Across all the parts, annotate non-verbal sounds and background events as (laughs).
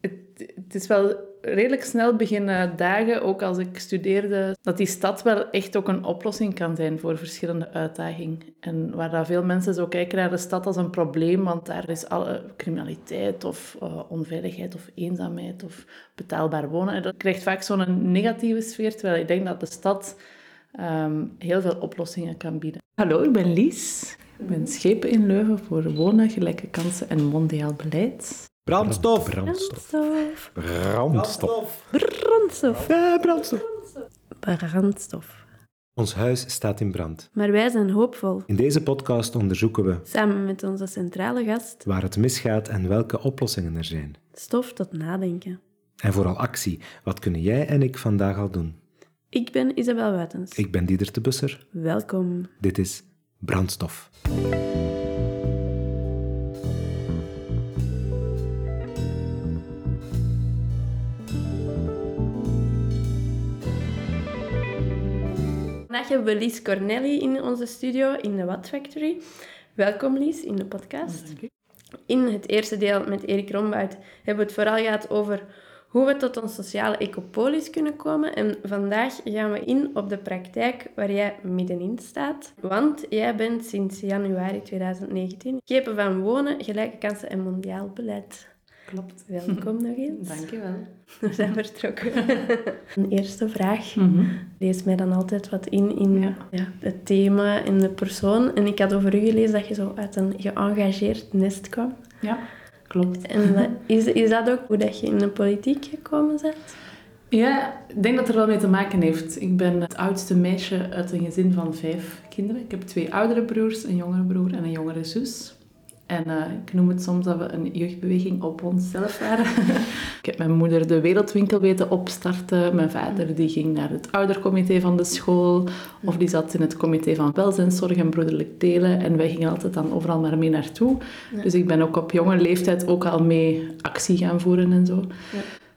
Het, is wel redelijk snel beginnen dagen, ook als ik studeerde, dat die stad wel echt ook een oplossing kan zijn voor verschillende uitdagingen. En waar dat veel mensen zo kijken naar de stad als een probleem, want daar is alle criminaliteit of uh, onveiligheid of eenzaamheid of betaalbaar wonen. En dat krijgt vaak zo'n negatieve sfeer, terwijl ik denk dat de stad um, heel veel oplossingen kan bieden. Hallo, ik ben Lies. Ik ben schepen in Leuven voor wonen, gelijke kansen en mondiaal beleid. Brandstof. Brandstof. Brandstof. Brandstof. Ja, brandstof. Brandstof. Ons huis staat in brand. Maar wij zijn hoopvol. In deze podcast onderzoeken we Samen met onze centrale gast waar het misgaat en welke oplossingen er zijn. stof tot nadenken. En vooral actie. Wat kunnen jij en ik vandaag al doen? Ik ben Isabel Wuitens. Ik ben Dieder de Busser. Welkom. Dit is Brandstof. Vandaag hebben we Lies Cornelli in onze studio in de Watt Factory. Welkom Lies in de podcast. In het eerste deel met Erik Rombout hebben we het vooral gehad over hoe we tot een sociale ecopolis kunnen komen. En vandaag gaan we in op de praktijk waar jij middenin staat. Want jij bent sinds januari 2019 schepen van wonen, gelijke kansen en mondiaal beleid. Klopt. Welkom nog eens. (laughs) Dankjewel. (laughs) We zijn vertrokken. (laughs) Een eerste vraag. Mhm. Lees mij dan altijd wat in in Ja. ja, het thema en de persoon. En ik had over u gelezen dat je zo uit een geëngageerd nest kwam. Ja, klopt. En dat- is, is dat ook hoe dat je in de politiek gekomen bent? Ja, ik denk dat het er wel mee te maken heeft. Ik ben het oudste meisje uit een gezin van vijf kinderen. Ik heb twee oudere broers, een jongere broer en een jongere zus. En eh, ik noem het soms dat we een jeugdbeweging op onszelf waren. (laughs) ik heb mijn moeder de wereldwinkel weten opstarten. Mijn vader die ging naar het oudercomité van de school. Of die zat in het comité van welzijnszorg en broederlijk delen. En wij gingen altijd dan overal maar mee naartoe. Dus ik ben ook op jonge leeftijd ook al mee actie gaan voeren en zo.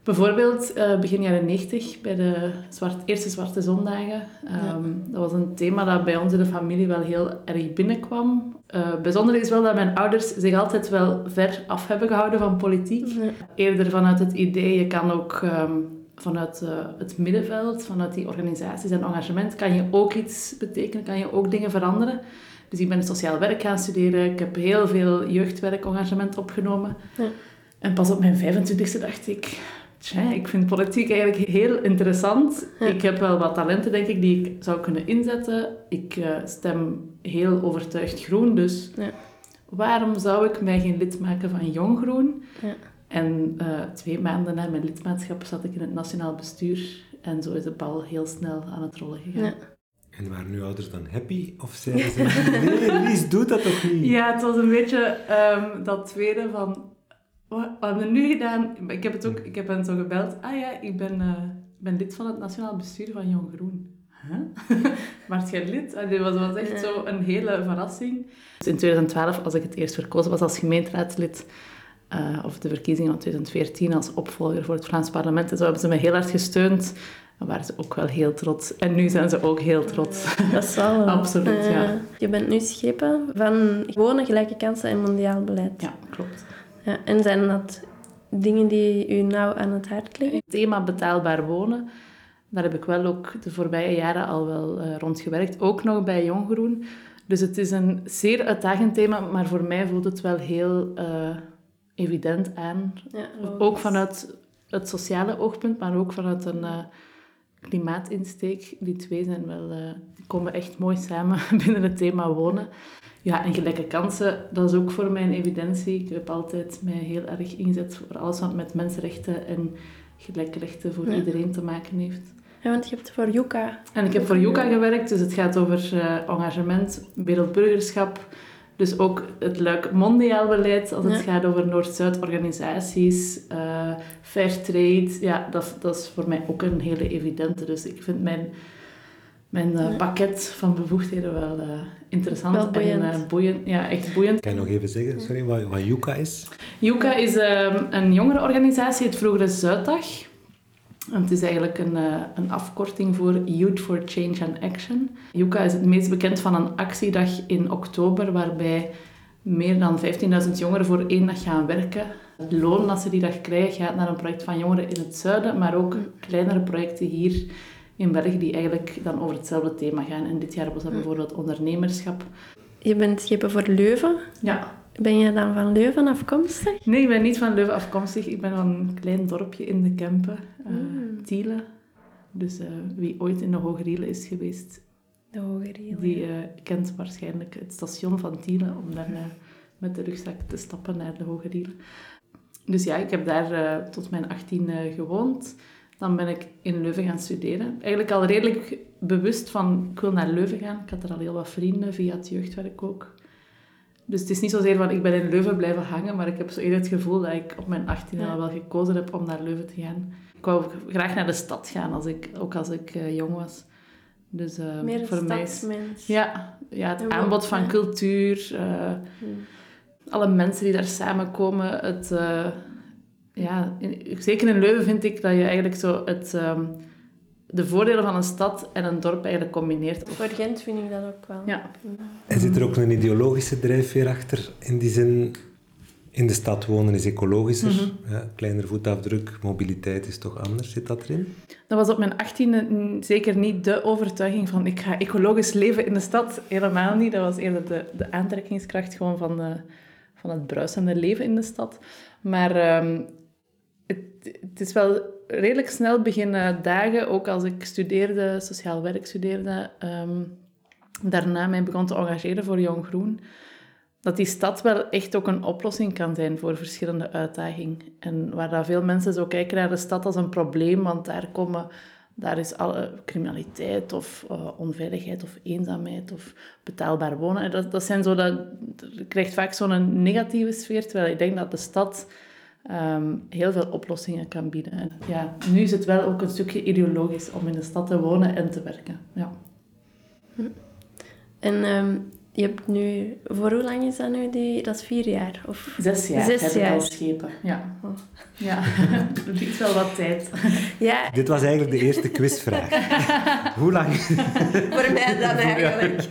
Bijvoorbeeld eh, begin jaren 90 bij de zwart, eerste Zwarte Zondagen. Ehm, Dat was een thema dat bij ons in de familie wel heel erg binnenkwam. Eh bijzonder is wel dat mijn ouders zich altijd wel ver af hebben gehouden van politiek. Eerder vanuit het idee, je kan ook ehm, vanuit eh, het middenveld, vanuit die organisaties en engagement, kan je ook iets betekenen, kan je ook dingen veranderen. Dus ik ben sociaal werk gaan studeren. Ik heb heel veel jeugdwerkengagement opgenomen. Ja. En pas op mijn 25e dacht ik, tja, ik vind politiek eigenlijk heel interessant. Ja. Ik heb wel wat talenten, denk ik, die ik zou kunnen inzetten. Ik eh, stem heel overtuigd groen, dus Ja. waarom zou ik mij geen lid maken van Jong Groen? Ja. En eh, twee maanden na mijn lidmaatschap zat ik in het nationaal bestuur. En zo is de bal heel snel aan het rollen gegaan. Ja. En waren uw ouders dan happy? Of zeiden ze, (laughs) nee, Lies, doe dat toch niet? Ja, het was een beetje ehm, dat tweede van... Wat, wat hebben we nu gedaan? Ik heb, het ook, ik heb hen zo gebeld. Ah ja, ik ben, eh, ben lid van het nationaal bestuur van Jong Groen. Huh? (laughs) Waart jij lid? En dit was, was echt zo een hele verrassing. Dus in 2012, als ik het eerst verkozen was als gemeenteraadslid... eh, of de verkiezingen van 2014 als opvolger voor het Vlaams parlement. En zo hebben ze me heel hard gesteund. En waren ze ook wel heel trots. En nu zijn ze ook heel trots. Dat zal wel. (laughs) Absoluut, ja. Eh, Je bent nu schepen van wonen, gelijke kansen en mondiaal beleid. Ja, klopt. Ja, en zijn dat dingen die u nauw aan het hart liggen? Het thema betaalbaar wonen, daar heb ik wel ook de voorbije jaren al wel eh, rond gewerkt. Ook nog bij Jonggroen. Dus het is een zeer uitdagend thema, maar voor mij voelt het wel heel eh, evident aan. Ja, Ook vanuit het sociale oogpunt, maar ook vanuit een eh, klimaatinsteek. Die twee zijn wel, die komen echt mooi samen (laughs) binnen het thema wonen. Ja, en gelijke kansen, dat is ook voor mij een evidentie. Ik heb altijd mij heel erg ingezet voor alles wat met mensenrechten en gelijke rechten voor Ja. iedereen te maken heeft. Ja, want je hebt voor Yuka. En ik heb voor Yuka gewerkt, dus het gaat over eh, engagement, wereldburgerschap. Dus ook het luik mondiaal beleid, als het Ja. gaat over Noord-Zuid organisaties, eh fair trade. Ja, dat, dat is voor mij ook een hele evidente. Dus ik vind mijn, mijn eh, pakket van bevoegdheden wel eh, interessant Wel boeiend. en eh, boeiend. Ja, echt boeiend. Kan je nog even zeggen, sorry, wat, wat Yuka is? Yuka is ehm, een jongerenorganisatie, het vroegere Zuiddag. En het is eigenlijk een, eh, een afkorting voor Youth for Change and Action. Yuka is het meest bekend van een actiedag in oktober, waarbij meer dan 15.000 jongeren voor één dag gaan werken. Het loon dat ze die dag krijgen gaat naar een project van jongeren in het zuiden, maar ook kleinere projecten hier in België die eigenlijk dan over hetzelfde thema gaan. En dit jaar was dat bijvoorbeeld ondernemerschap. Je bent hebt voor Leuven. Ja. Ben je dan van Leuven afkomstig? Nee, ik ben niet van Leuven afkomstig. Ik ben van een klein dorpje in de Kempen, uh, Tiele. Dus uh, wie ooit in de Hoge Riele is geweest, de Hoge Riele, die uh, kent waarschijnlijk het station van Tiele om dan met de rugzak te stappen naar de Hoge Riele. Dus ja, ik heb daar tot mijn 18 gewoond. Dan ben ik in Leuven gaan studeren. Eigenlijk al redelijk bewust van, ik wil naar Leuven gaan. Ik had er al heel wat vrienden via het jeugdwerk ook. Dus het is niet zozeer van, ik ben in Leuven blijven hangen, maar ik heb zo eerder het gevoel dat ik op mijn 18 al wel gekozen heb om naar Leuven te gaan. Ik wou graag naar de stad gaan, als ik, ook als ik uh, jong was. Dus uh, Meer een voor mij is, ja, ja, het aanbod van cultuur, uh, hmm. alle mensen die daar samenkomen, het ja, in, zeker in Leuven vind ik dat je eigenlijk zo het, um, de voordelen van een stad en een dorp eigenlijk combineert. Voor Gent vind ik dat ook wel. Ja. En zit er ook een ideologische drijfveer achter? In die zin, in de stad wonen is ecologischer, mm -hmm. ja, kleiner voetafdruk, mobiliteit is toch anders. Zit dat erin? Dat was op mijn achttiende zeker niet de overtuiging van ik ga ecologisch leven in de stad. Helemaal niet. Dat was eerder de, de aantrekkingskracht gewoon van, de, van het bruisende leven in de stad. Maar um, het, is wel redelijk snel beginnen dagen, ook als ik studeerde, sociaal werk studeerde, um, daarna mij begon te engageren voor Jong Groen, dat die stad wel echt ook een oplossing kan zijn voor verschillende uitdagingen. En waar dat veel mensen zo kijken naar de stad als een probleem, want daar komen... Daar is alle criminaliteit of uh, onveiligheid of eenzaamheid of betaalbaar wonen. En dat, dat zijn zo dat, je krijgt vaak zo'n negatieve sfeer, terwijl ik denk dat de stad um, heel veel oplossingen kan bieden. En ja, nu is het wel ook een stukje ideologisch om in de stad te wonen en te werken. Ja. En um, je hebt nu, voor hoe lang is dat nu? Die, dat is vier jaar? Of? Zes jaar Zes heb jaar. ik al schepen. Ja. Oh. Ja, (laughs) er liep wel wat tijd. Ja. Dit was eigenlijk de eerste quizvraag. (laughs) hoe lang? voor mij dan (laughs) eigenlijk.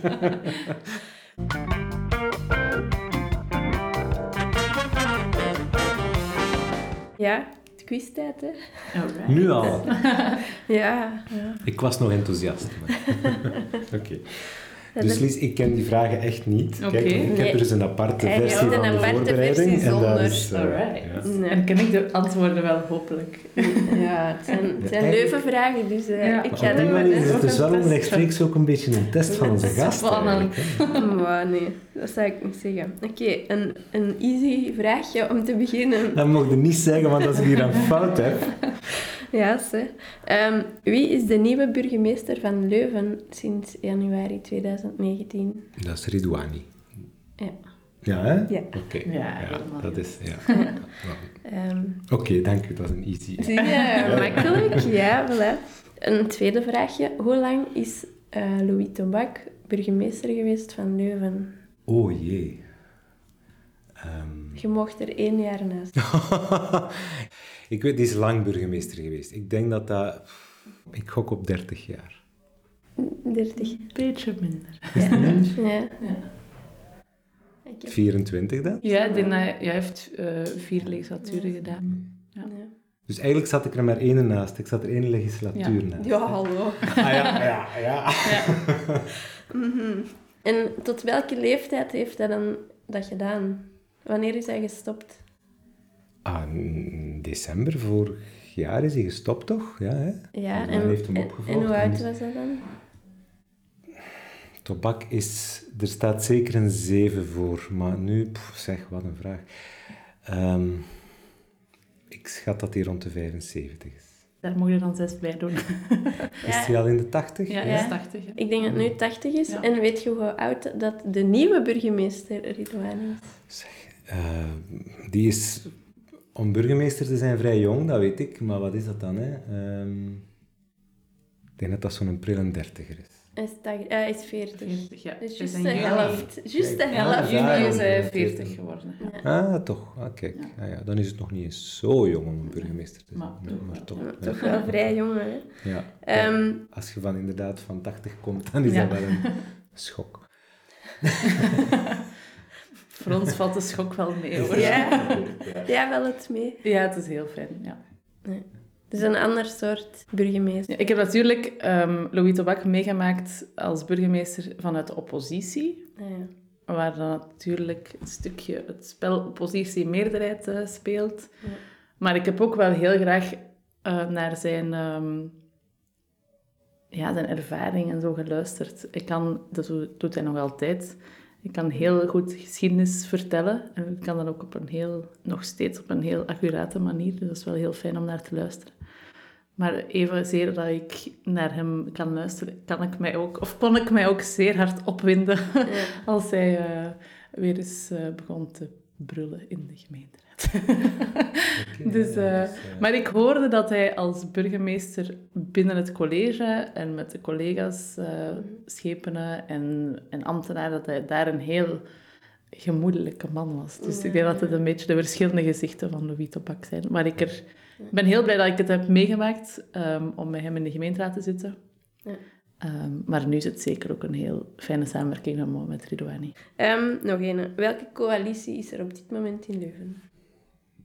Ja, het quiztijd, hè. Alright. Nu al? (laughs) ja, ja. Ik was nog enthousiast. (laughs) Oké. Okay. Dus Lies, ik ken die vragen echt niet. Kijk, ik heb er dus een aparte Hij versie van een de aparte voorbereiding. versie en dat zonder. is, uh, ja. Nee. En ken ik de antwoorden wel, hopelijk. Ja, het zijn, het zijn Ja. leuvenvragen, dus uh, Ja. ik ga er maar is het dus een wel test. onrechtstreeks ook een beetje een test van onze gast. (laughs) Maar nee, dat zou ik niet zeggen. Oké, een, een easy vraagje om te beginnen. Dat mag je niet zeggen, want als ik hier een fout heb... (laughs) Ja, ze. Ehm, wie is de nieuwe burgemeester van Leuven sinds januari 2019? Dat is Ridwani. Ja. Ja, hè? Ja. Oké. Ja, dat is... Ja. Ehm, Oké, dank u. Dat is een easy. zie je, makkelijk. Ja, voilà. Een tweede vraagje. Hoe lang is eh, Louis Tobac burgemeester geweest van Leuven? Oh jee. Ehm, Je mocht er één jaar naast. (laughs) ik weet, die is lang burgemeester geweest. Ik denk dat dat... Ik gok op 30 jaar. 30. Beetje minder. (laughs) Ja. ja. Ja. Ik heb- 24 dan? Ja, die, hij hij heeft eh, vier legislaturen gedaan. Ja. ja. Dus eigenlijk zat ik er maar één naast. Ik zat er één legislatuur naast. Ja, hallo. Ah ja, ja, ja. Mhm. En tot welke leeftijd heeft hij dan dat gedaan? Wanneer is hij gestopt? Ah, december vorig jaar is hij gestopt, toch? Ja, hè? Ja, En dan heeft hem en, opgevolgd en hoe en oud was hij dan? Tobak is... Er staat zeker een 7 voor, maar nu... pff, zeg, wat een vraag. Ehm, ik schat dat hij rond de 75 is. Daar mocht je dan zes bij doen. (laughs) Is Ja, hij al in de 80? Ja, Ja. hij is 80. hè. ik denk dat het nu 80 is. Ja. En weet je hoe oud dat de nieuwe burgemeester Ridwan is? Zeg, eh, die is... Om burgemeester te zijn vrij jong, dat weet ik. Maar wat is dat dan, hè? Ehm, ik denk dat dat zo'n prille dertiger is. Hij is, tach- eh, hij is 40. 40, ja. Dus Hij is juist de helft. Juist de Ja, helft. ja, juni ja. is hij Ja. 40 geworden. Ja. Ah, toch. Ah, kijk. Ah, ja, dan is het nog niet eens zo jong om een burgemeester te zijn. Maar toch maar toch. Ja, ja. toch wel vrij jong, hè? Ja. Ehm, Ja. Als je van inderdaad van 80 komt, dan is Ja. dat wel een schok. (laughs) Voor ons valt de schok wel mee, hoor. (laughs) Ja, ja wel het mee. Ja, het is heel fijn, ja. Nee. Het is een ander soort burgemeester. Ja, ik heb natuurlijk ehm Louis Tobak meegemaakt als burgemeester vanuit de oppositie. Ah, ja. Waar dan natuurlijk een stukje het spel oppositie-meerderheid eh, speelt. Ja. Maar ik heb ook wel heel graag eh, naar zijn, ehm, ja, zijn ervaring en zo geluisterd. Ik kan, dat doet hij nog altijd. Ik kan heel goed geschiedenis vertellen. En ik kan dat ook op een heel, nog steeds op een heel accurate manier. Dus dat is wel heel fijn om naar te luisteren. Maar evenzeer dat ik naar hem kan luisteren, kan ik mij ook, of kon ik mij ook zeer hard opwinden Ja. (laughs) als hij eh, weer eens eh, begon te brullen in de gemeenteraad. (laughs) dus, eh, maar ik hoorde dat hij als burgemeester binnen het college en met de collega's, eh schepenen en, en ambtenaren, dat hij daar een heel gemoedelijke man was. Dus ik denk dat het een beetje de verschillende gezichten van Louis Topak zijn. Maar ik er, ben heel blij dat ik het heb meegemaakt ehm, om met hem in de gemeenteraad te zitten. Ja. Ehm, maar nu is het zeker ook een heel fijne samenwerking met, met Ridouani. Ehm, nog een. Welke coalitie is er op dit moment in Leuven?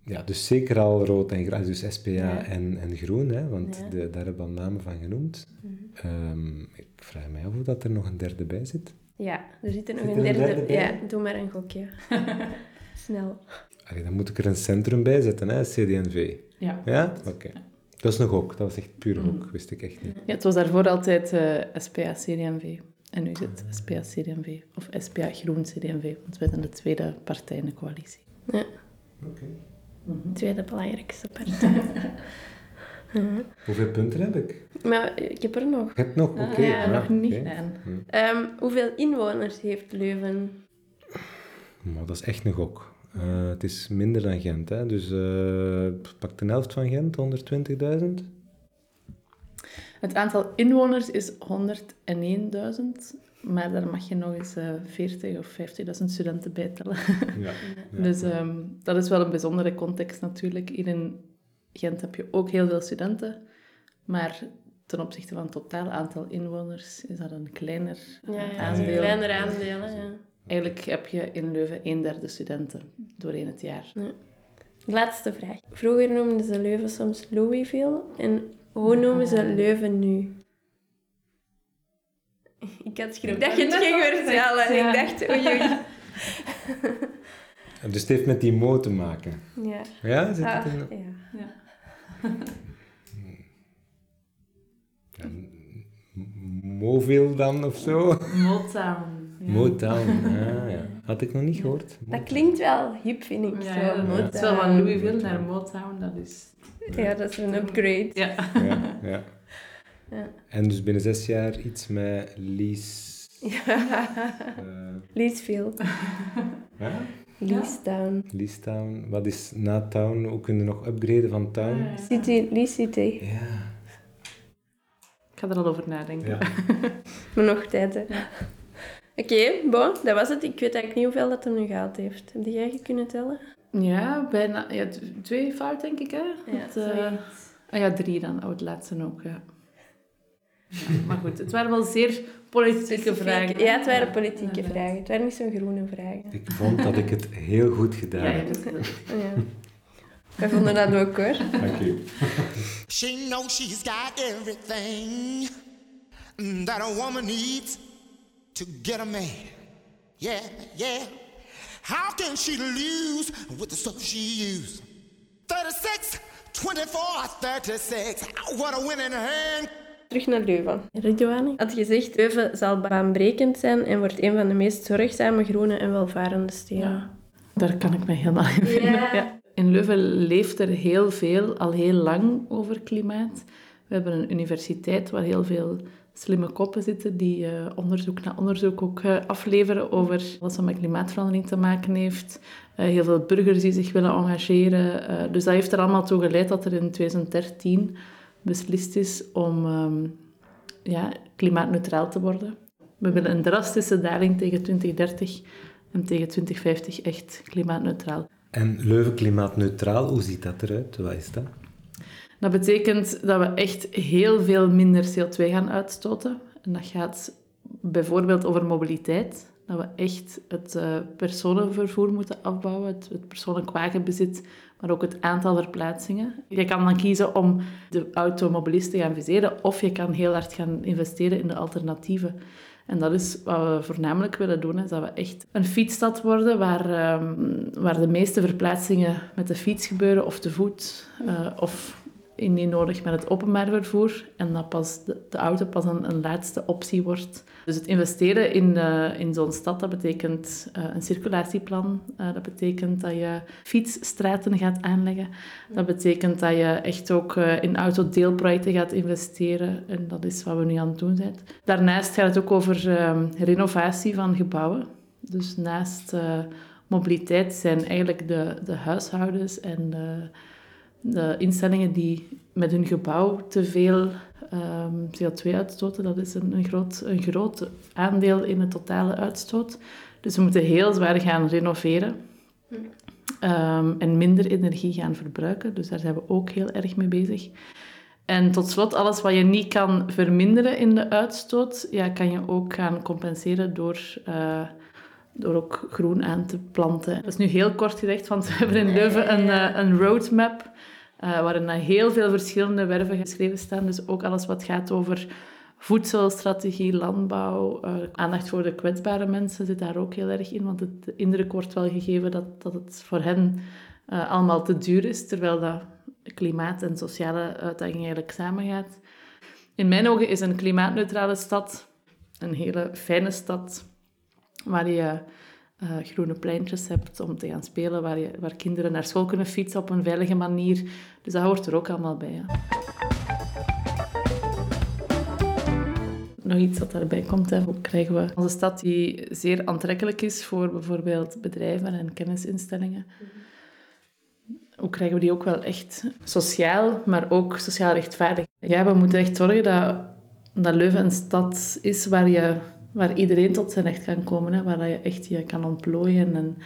Ja, dus zeker al rood en groen, dus SPA Ja. en, en groen, hè, want Ja. de, daar hebben we al namen van genoemd. Ehm, ik vraag mij af of dat er nog een derde bij zit. Ja, er zit er nog Zit een er een derde. derde bij? ja, doe maar een gokje. (laughs) Snel. Allee, dan moet ik er een centrum bij zetten, hè, CD&V. Ja. Ja? Oké. Dat is nog ook, dat was echt puur ook, wist ik echt niet. ja, het was daarvoor altijd eh, SPA CDMV. En nu is het SPA CDMV. Of SPA Groen CDMV. Want wij zijn de tweede partij in de coalitie. Ja, Oké. Tweede belangrijkste partij. (laughs) Mhm. Hoeveel punten heb ik? Maar ik heb er nog. Ik heb nog, oké. Ah, ja, nog niet oké. gedaan. Ehm, hoeveel inwoners heeft Leuven? Maar dat is echt een gok. Eh, het is minder dan Gent, hè. Dus eh pak de helft van Gent, 120.000. Het aantal inwoners is 101.000. Maar daar mag je nog eens eh 40 of 50.000 studenten bij tellen. (laughs) Ja. Dus ehm, dat is wel een bijzondere context natuurlijk. Hier in Gent heb je ook heel veel studenten. Maar ten opzichte van het totaal aantal inwoners is dat een kleiner Ja, ja, aandeel. kleinere aandelen. Ja. Eigenlijk heb je in Leuven een derde studenten doorheen het jaar. Laatste vraag. Vroeger noemden ze Leuven soms Louisville. En hoe noemen ze Leuven nu? (laughs) Ik had schrik dat je het ging vertellen. ja. Ik dacht, oei oei. (laughs) Dus het heeft met die mo te maken. Ja. Ja, zit Ah, het in... ja. Ja. (laughs) Moville dan of zo? Motown. Ja. Motown, ah, ja. Had ik nog niet gehoord. Dat klinkt wel hip, vind ik. Ja, zo. ja, Motown. het is wel van Louisville naar Motown, dat is... Ja, dat is een upgrade. Ja. Ja, ja. Ja. En dus binnen zes jaar iets met Lies... (laughs) eh, Leesfield. ja? (laughs) Leestown. Leestown. Wat is na Town? Hoe kunnen we nog upgraden van Town? City, Lee City. Ja. Ik ga er al over nadenken. ja. (laughs) Maar nog tijd, hè. Oké, bon, dat was het. Ik weet eigenlijk niet hoeveel dat hem nu gehaald heeft. Heb jij kunnen tellen? Ja, bijna. Ja, twee fout, denk ik, hè? Want, eh, ah ja, drie dan. Oh, het laatste ook, ja. Ja, maar goed, het waren wel zeer politieke vragen. Ja, het waren politieke vragen. Het waren niet zo'n groene vragen. Ik vond dat ik het heel goed gedaan Ja, heb. Ja. Wij vonden dat ook, hoor. Dank u. She knows she's got everything that a woman needs to get a man. Yeah, yeah. How can she lose with the stuff she used? 36, 24, 36. What a winning hand. Terug naar Leuven. Ridouane had gezegd, Leuven zal baanbrekend zijn en wordt een van de meest zorgzame, groene en welvarende steden. Ja, daar kan ik me helemaal in vinden. Ja. Ja. In Leuven leeft er heel veel, al heel lang, over klimaat. We hebben een universiteit waar heel veel slimme koppen zitten die eh, onderzoek na onderzoek ook eh, afleveren over wat met klimaatverandering te maken heeft. Eh, heel veel burgers die zich willen engageren. Dus dat heeft er allemaal toe geleid dat er in 2013 beslist is om ehm, ja, klimaatneutraal te worden. We willen een drastische daling tegen 2030 en tegen 2050 echt klimaatneutraal. En Leuven klimaatneutraal, hoe ziet dat eruit? Wat is dat? Dat betekent dat we echt heel veel minder CO2 gaan uitstoten. En dat gaat bijvoorbeeld over mobiliteit. Dat we echt het uh, personenvervoer moeten afbouwen, het, het persoonlijk wagenbezit, maar ook het aantal verplaatsingen. Je kan dan kiezen om de automobilist te gaan viseren, of je kan heel hard gaan investeren in de alternatieven. En dat is wat we voornamelijk willen doen, is dat we echt een fietsstad worden waar, um, waar de meeste verplaatsingen met de fiets gebeuren of te voet uh, of indien nodig met het openbaar vervoer en dat pas de, auto pas een, een, laatste optie wordt. Dus het investeren in, uh, in zo'n stad, dat betekent uh, een circulatieplan. Uh, dat betekent dat je fietsstraten gaat aanleggen. Dat betekent dat je echt ook in autodeelprojecten gaat investeren. En dat is wat we nu aan het doen zijn. Daarnaast gaat het ook over ehm, renovatie van gebouwen. Dus naast mobiliteit zijn eigenlijk de, de huishoudens en de instellingen die met hun gebouw te veel um, CO2 uitstoten, dat is een, een, groot, een groot aandeel in de totale uitstoot. Dus we moeten heel zwaar gaan renoveren um, en minder energie gaan verbruiken. Dus daar zijn we ook heel erg mee bezig. En tot slot, alles wat je niet kan verminderen in de uitstoot, ja, kan je ook gaan compenseren door, uh, door ook groen aan te planten. Dat is nu heel kort gezegd, want we hebben in Leuven een, uh, een roadmap uh, waarin heel veel verschillende werven geschreven staan. Dus ook alles wat gaat over voedselstrategie, landbouw, uh, aandacht voor de kwetsbare mensen zit daar ook heel erg in. Want het, indruk wordt wel gegeven dat, dat het voor hen uh, allemaal te duur is, terwijl dat klimaat en sociale uitdaging eigenlijk samengaat. In mijn ogen is een klimaatneutrale stad een hele fijne stad waar je uh, groene pleintjes hebt om te gaan spelen, waar, je, waar kinderen naar school kunnen fietsen op een veilige manier. Dus dat hoort er ook allemaal bij. Nog iets dat daarbij komt, hè. hoe krijgen we onze stad die zeer aantrekkelijk is voor bijvoorbeeld bedrijven en kennisinstellingen. Hoe krijgen we die ook wel echt sociaal, maar ook sociaal rechtvaardig? Ja, we moeten echt zorgen dat, dat Leuven een stad is waar je waar iedereen tot zijn recht kan komen, hè, waar je echt je kan ontplooien en,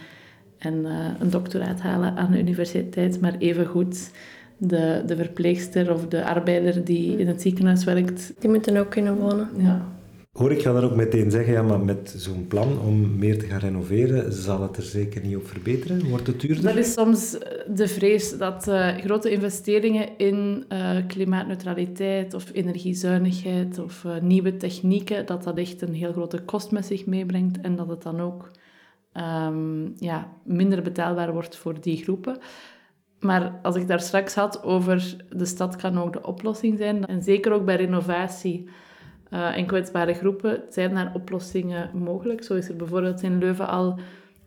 en uh, een doctoraat halen aan de universiteit, maar evengoed de, de verpleegster of de arbeider die in het ziekenhuis werkt. Die moeten ook kunnen wonen. Ja. Hoor ik ga dan ook meteen zeggen, ja, maar met zo'n plan om meer te gaan renoveren, zal het er zeker niet op verbeteren? Wordt het duurder? Dat is soms de vrees dat uh, grote investeringen in uh, klimaatneutraliteit of energiezuinigheid of uh, nieuwe technieken, dat dat echt een heel grote kost met zich meebrengt en dat het dan ook um, ja, minder betaalbaar wordt voor die groepen. Maar als ik daar straks had over de stad kan ook de oplossing zijn, en zeker ook bij renovatie uh, en kwetsbare groepen zijn daar oplossingen mogelijk. Zo is er bijvoorbeeld in Leuven al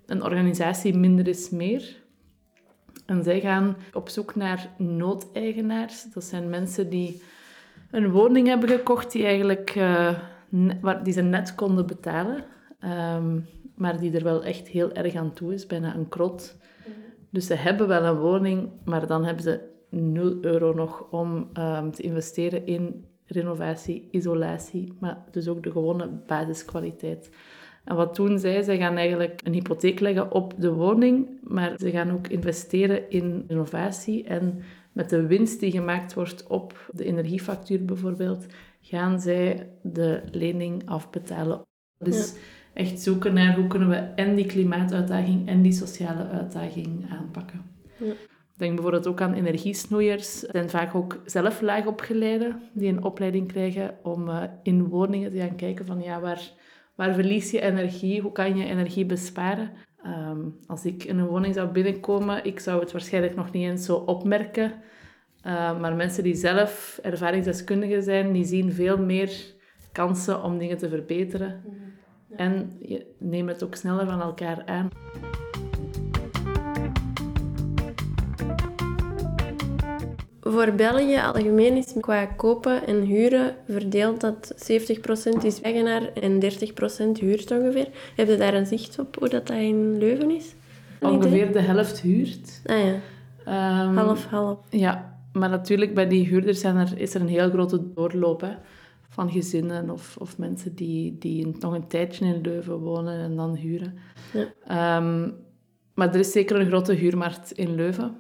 een organisatie Minder is Meer. En zij gaan op zoek naar noodeigenaars. Dat zijn mensen die een woning hebben gekocht die, eigenlijk, uh, die ze net konden betalen. Um, maar die er wel echt heel erg aan toe is, bijna een krot. Dus ze hebben wel een woning, maar dan hebben ze 0 euro nog om um, te investeren in renovatie, isolatie, maar dus ook de gewone basiskwaliteit. En wat doen zij? Zij gaan eigenlijk een hypotheek leggen op de woning, maar ze gaan ook investeren in renovatie. En met de winst die gemaakt wordt op de energiefactuur bijvoorbeeld, gaan zij de lening afbetalen. Dus echt zoeken naar hoe kunnen we en die klimaatuitdaging en die sociale uitdaging aanpakken. Ja. Denk bijvoorbeeld ook aan energiesnoeiers. Dat zijn vaak ook zelf laagopgeleiden die een opleiding krijgen om uh, in woningen te gaan kijken van ja, waar, waar verlies je energie? Hoe kan je energie besparen? Um, als ik in een woning zou binnenkomen, ik zou het waarschijnlijk nog niet eens zo opmerken. Uh, maar mensen die zelf ervaringsdeskundigen zijn, die zien veel meer kansen om dingen te verbeteren. Mhm. En je neemt het ook sneller van elkaar aan. Voor België algemeen is qua kopen en huren verdeeld dat 70% is eigenaar en 30% huurt ongeveer. Heb je daar een zicht op hoe dat, dat in Leuven is? ongeveer de helft huurt. Ah ja. Um, half, half. Ja, maar natuurlijk bij die huurders zijn er, is er een heel grote doorloop hè, van gezinnen of, of mensen die, die nog een tijdje in Leuven wonen en dan huren. Ja. Um, maar er is zeker een grote huurmarkt in Leuven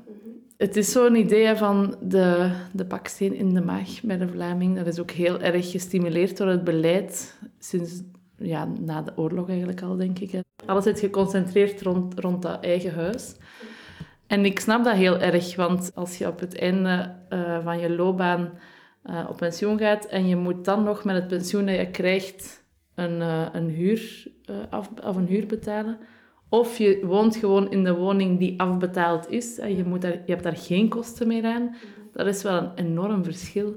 het is zo'n idee van de, de baksteen in de maag bij de Vlaming. Dat is ook heel erg gestimuleerd door het beleid sinds ja, na de oorlog eigenlijk al, denk ik. Alles is geconcentreerd rond, rond dat eigen huis. En ik snap dat heel erg, want als je op het einde uh, van je loopbaan uh, op pensioen gaat en je moet dan nog met het pensioen dat je krijgt een, uh, een huur af, of een huur betalen, of je woont gewoon in de woning die afbetaald is en je, moet daar, je hebt daar geen kosten meer aan, dat is wel een enorm verschil.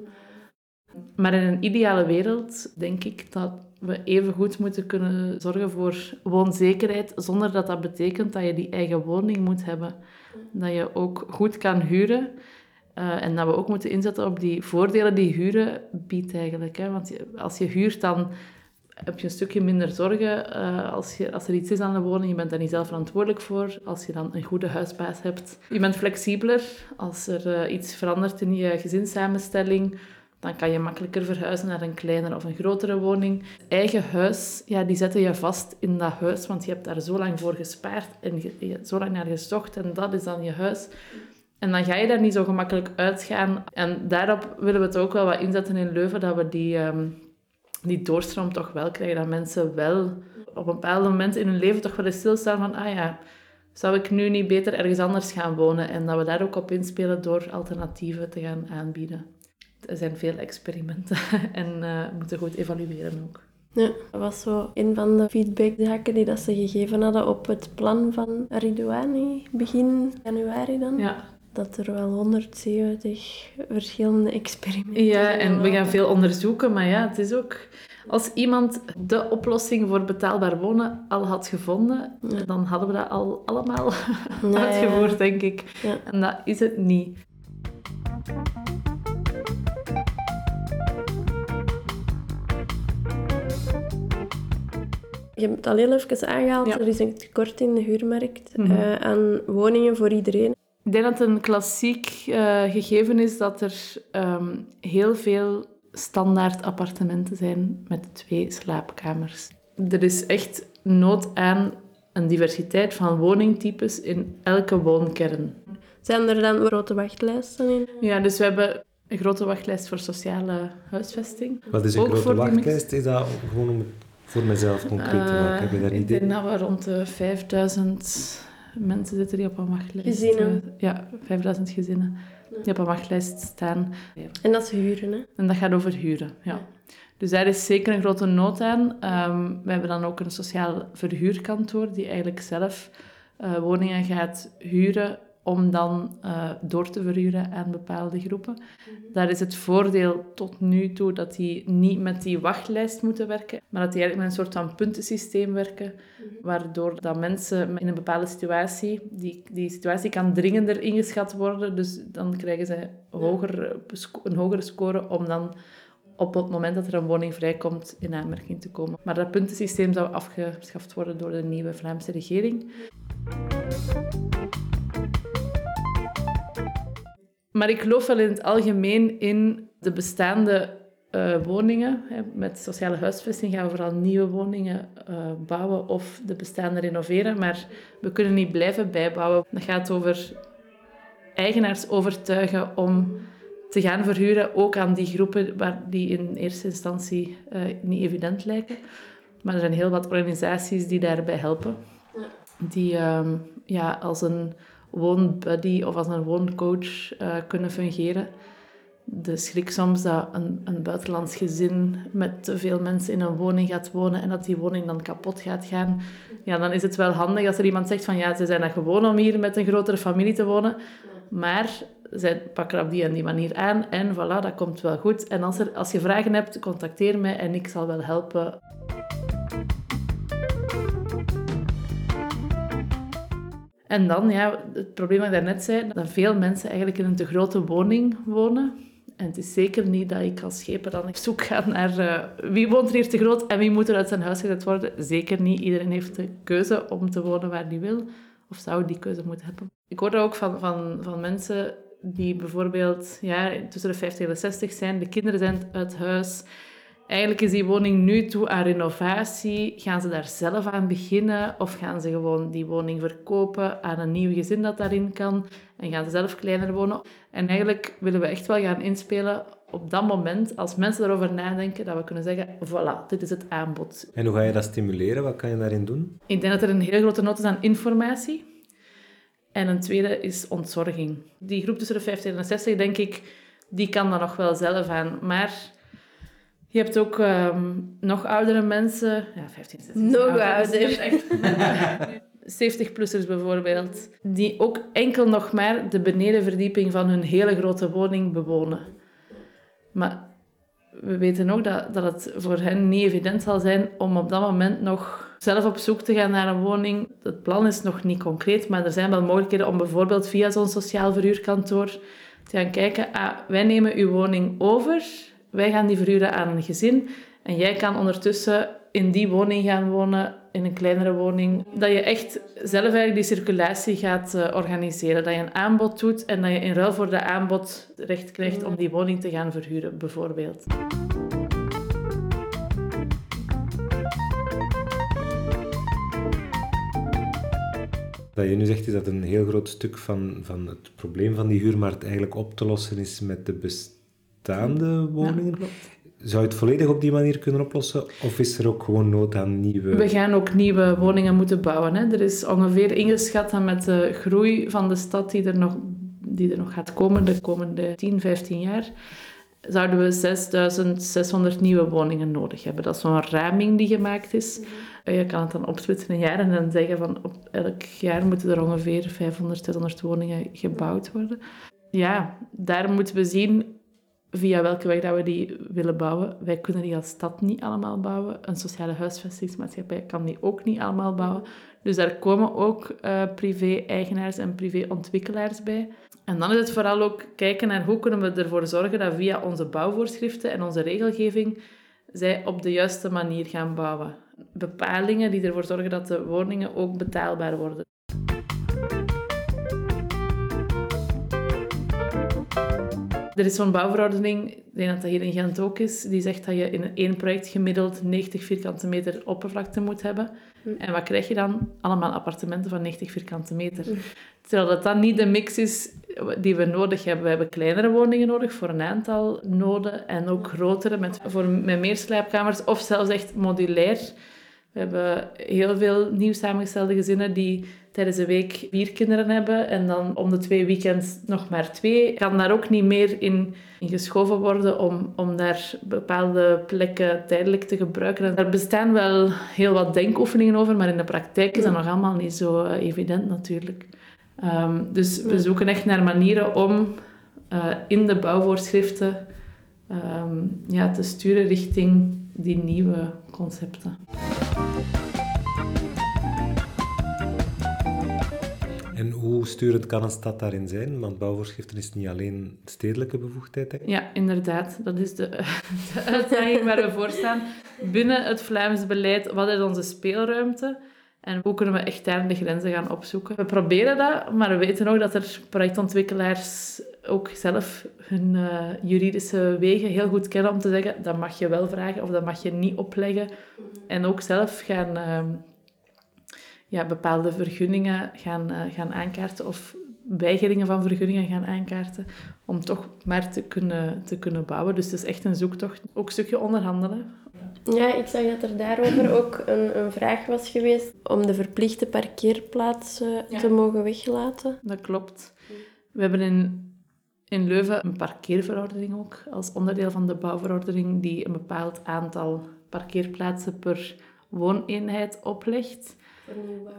Maar in een ideale wereld denk ik dat we even goed moeten kunnen zorgen voor woonzekerheid, zonder dat dat betekent dat je die eigen woning moet hebben. Dat je ook goed kan huren. Uh, en dat we ook moeten inzetten op die voordelen die huren biedt eigenlijk. Hè. Want als je huurt, dan heb je een stukje minder zorgen uh, als, je, als er iets is aan de woning. Je bent daar niet zelf verantwoordelijk voor. Als je dan een goede huisbaas hebt. Je bent flexibeler. Als er uh, iets verandert in je gezinssamenstelling dan kan je makkelijker verhuizen naar een kleinere of een grotere woning. Eigen huis, ja, die zetten je vast in dat huis, want je hebt daar zo lang voor gespaard en je, zo lang naar gezocht en dat is dan je huis. En dan ga je daar niet zo gemakkelijk uitgaan. En daarop willen we het ook wel wat inzetten in Leuven, dat we die, um, die doorstroom toch wel krijgen. Dat mensen wel op een bepaald moment in hun leven toch wel eens stilstaan van, ah ja, zou ik nu niet beter ergens anders gaan wonen? En dat we daar ook op inspelen door alternatieven te gaan aanbieden er zijn veel experimenten (laughs) en uh, moeten goed evalueren ook. Ja, dat was zo een van de feedbackzaken die dat ze gegeven hadden op het plan van Ridouani, begin januari dan. Ja. Dat er wel 170 verschillende experimenten Ja, en we gaan veel onderzoeken, maar ja, het is ook... Als iemand de oplossing voor betaalbaar wonen al had gevonden, ja. dan hadden we dat al allemaal (laughs) uitgevoerd, denk ik. En dat is het niet. Je hebt het al heel even aangehaald, er is een tekort in de huurmarkt mm -hmm. aan woningen voor iedereen. Ik denk dat het een klassiek uh, gegeven is dat er um, heel veel standaard appartementen zijn met twee slaapkamers. Er is echt nood aan een diversiteit van woningtypes in elke woonkern. Zijn er dan grote wachtlijsten in? Ja, dus we hebben een grote wachtlijst voor sociale huisvesting. Wat is een Ook grote wachtlijst? Is dat gewoon om voor mezelf concreet te maken? Heb je daar uh, Ik denk dat we rond de 5000 mensen zitten die op een wachtlijst. Gezinnen? Uh, ja, 5000 gezinnen die op een wachtlijst staan. En dat is huren, hè? En dat gaat over huren, ja. ja. Dus daar is zeker een grote nood aan. Um, we hebben dan ook een sociaal verhuurkantoor die eigenlijk zelf uh, woningen gaat huren om dan uh, door te verhuren aan bepaalde groepen. Mm-hmm. Daar is het voordeel tot nu toe dat die niet met die wachtlijst moeten werken, maar dat die eigenlijk met een soort van puntensysteem werken, mm-hmm. waardoor dat mensen in een bepaalde situatie, die, die situatie kan dringender ingeschat worden, dus dan krijgen ze hoger, een hogere score om dan op het moment dat er een woning vrijkomt in aanmerking te komen. Maar dat puntensysteem zou afgeschaft worden door de nieuwe Vlaamse regering. Maar ik geloof wel in het algemeen in de bestaande uh, woningen. Met sociale huisvesting gaan we vooral nieuwe woningen uh, bouwen of de bestaande renoveren. Maar we kunnen niet blijven bijbouwen. Dat gaat over eigenaars overtuigen om te gaan verhuren, ook aan die groepen waar die in eerste instantie uh, niet evident lijken. Maar er zijn heel wat organisaties die daarbij helpen. Die um, ja, als een woonbuddy of als een wooncoach uh, kunnen fungeren. De schrik soms dat een, een buitenlands gezin met te veel mensen in een woning gaat wonen en dat die woning dan kapot gaat gaan. Ja, dan is het wel handig als er iemand zegt van ja, ze zijn er gewoon om hier met een grotere familie te wonen. Maar zij pakken op die en die manier aan en voilà, dat komt wel goed. En als, er, als je vragen hebt, contacteer mij en ik zal wel helpen. En dan, ja, het probleem dat ik daarnet zei, dat veel mensen eigenlijk in een te grote woning wonen. En het is zeker niet dat ik als scheper dan op zoek ga naar uh, wie woont er hier te groot en wie moet er uit zijn huis gezet worden. Zeker niet. Iedereen heeft de keuze om te wonen waar hij wil. Of zou die keuze moeten hebben. Ik hoor ook van, van, van mensen die bijvoorbeeld ja, tussen de 50 en de 60 zijn. De kinderen zijn uit huis. Eigenlijk is die woning nu toe aan renovatie. Gaan ze daar zelf aan beginnen of gaan ze gewoon die woning verkopen aan een nieuw gezin dat daarin kan en gaan ze zelf kleiner wonen? En eigenlijk willen we echt wel gaan inspelen op dat moment, als mensen erover nadenken, dat we kunnen zeggen, voilà, dit is het aanbod. En hoe ga je dat stimuleren? Wat kan je daarin doen? Ik denk dat er een hele grote nood is aan informatie. En een tweede is ontzorging. Die groep tussen de 50 en de 60, denk ik, die kan dat nog wel zelf aan. Maar je hebt ook ehm, nog oudere mensen. Ja, 15, 16. Nog ouder. ouder. Dus je hebt echt (laughs) 70-plussers bijvoorbeeld. Die ook enkel nog maar de benedenverdieping van hun hele grote woning bewonen. Maar we weten ook dat, dat het voor hen niet evident zal zijn om op dat moment nog zelf op zoek te gaan naar een woning. Het plan is nog niet concreet, maar er zijn wel mogelijkheden om bijvoorbeeld via zo'n sociaal verhuurkantoor te gaan kijken. Ah, wij nemen uw woning over, wij gaan die verhuren aan een gezin en jij kan ondertussen in die woning gaan wonen, in een kleinere woning. Dat je echt zelf eigenlijk die circulatie gaat eh, organiseren. Dat je een aanbod doet en dat je in ruil voor dat aanbod recht krijgt om die woning te gaan verhuren, bijvoorbeeld. Wat je nu zegt is dat een heel groot stuk van, van het probleem van die huurmarkt eigenlijk op te lossen is met de bestaande woningen. Zou je het volledig op die manier kunnen oplossen? Of is er ook gewoon nood aan nieuwe... We gaan ook nieuwe woningen moeten bouwen. Hè. Er is ongeveer ingeschat dat met de groei van de stad die er nog, die er nog gaat komen de komende 10, 15 jaar, zouden we 6600 nieuwe woningen nodig hebben. Dat is zo'n raming die gemaakt is. Je kan het dan opsplitsen in jaren en dan zeggen van op elk jaar moeten er ongeveer 500, 600 woningen gebouwd worden. Ja, daar moeten we zien via welke weg dat we die willen bouwen. Wij kunnen die als stad niet allemaal bouwen. Een sociale huisvestingsmaatschappij kan die ook niet allemaal bouwen. Dus daar komen ook eh, privé-eigenaars en privé-ontwikkelaars bij. En dan is het vooral ook kijken naar hoe kunnen we ervoor zorgen dat via onze bouwvoorschriften en onze regelgeving zij op de juiste manier gaan bouwen. Bepalingen die ervoor zorgen dat de woningen ook betaalbaar worden. Er is zo'n bouwverordening, ik denk dat dat hier in Gent ook is, die zegt dat je in één project gemiddeld 90 vierkante meter oppervlakte moet hebben. En wat krijg je dan? Allemaal appartementen van 90 vierkante meter. Terwijl dat dan niet de mix is die we nodig hebben. We hebben kleinere woningen nodig voor een aantal noden en ook grotere met, voor, met meer slaapkamers of zelfs echt modulair. We hebben heel veel nieuw samengestelde gezinnen die tijdens de week vier kinderen hebben en dan om de twee weekends nog maar twee. Kan daar ook niet meer in, in geschoven worden om, om daar bepaalde plekken tijdelijk te gebruiken. En daar bestaan wel heel wat denkoefeningen over, maar in de praktijk is dat nog allemaal niet zo eh, evident natuurlijk. Ehm, dus we zoeken echt naar manieren om eh, in de bouwvoorschriften ehm, ja, te sturen richting die nieuwe concepten. Sturend kan een stad daarin zijn? Want bouwvoorschriften is niet alleen stedelijke bevoegdheid. Ja, inderdaad. Dat is de, (laughs) de uitdaging waar we voor staan. Binnen het Vlaams beleid, wat is onze speelruimte? En hoe kunnen we echt daar de grenzen gaan opzoeken? We proberen dat, maar we weten ook dat er projectontwikkelaars ook zelf hun eh, juridische wegen heel goed kennen om te zeggen dat mag je wel vragen of dat mag je niet opleggen. En ook zelf gaan ehm, ja, bepaalde vergunningen gaan, eh, gaan aankaarten of weigeringen van vergunningen gaan aankaarten om toch maar te kunnen, te kunnen bouwen. Dus het is echt een zoektocht. Ook een stukje onderhandelen. Ja, ik zag dat er daarover ook een, een vraag was geweest om de verplichte parkeerplaatsen Ja. te mogen weglaten. Dat klopt. We hebben in, in Leuven een parkeerverordening ook, als onderdeel van de bouwverordening, die een bepaald aantal parkeerplaatsen per wooneenheid oplegt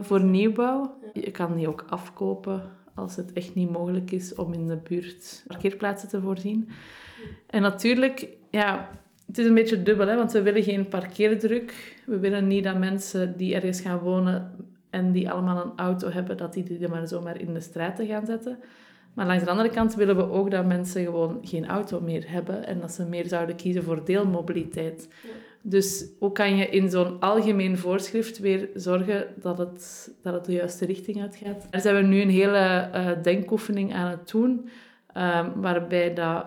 voor nieuwbouw. Je kan die ook afkopen als het echt niet mogelijk is om in de buurt parkeerplaatsen te voorzien. En natuurlijk, ja, het is een beetje dubbel, hè, want we willen geen parkeerdruk. We willen niet dat mensen die ergens gaan wonen en die allemaal een auto hebben, dat die die maar zomaar in de straten gaan zetten. Maar langs de andere kant willen we ook dat mensen gewoon geen auto meer hebben en dat ze meer zouden kiezen voor deelmobiliteit. Dus hoe kan je in zo'n algemeen voorschrift weer zorgen dat het, dat het de juiste richting uitgaat? Daar zijn we nu een hele eh, denkoefening aan het doen, ehm, waarbij dat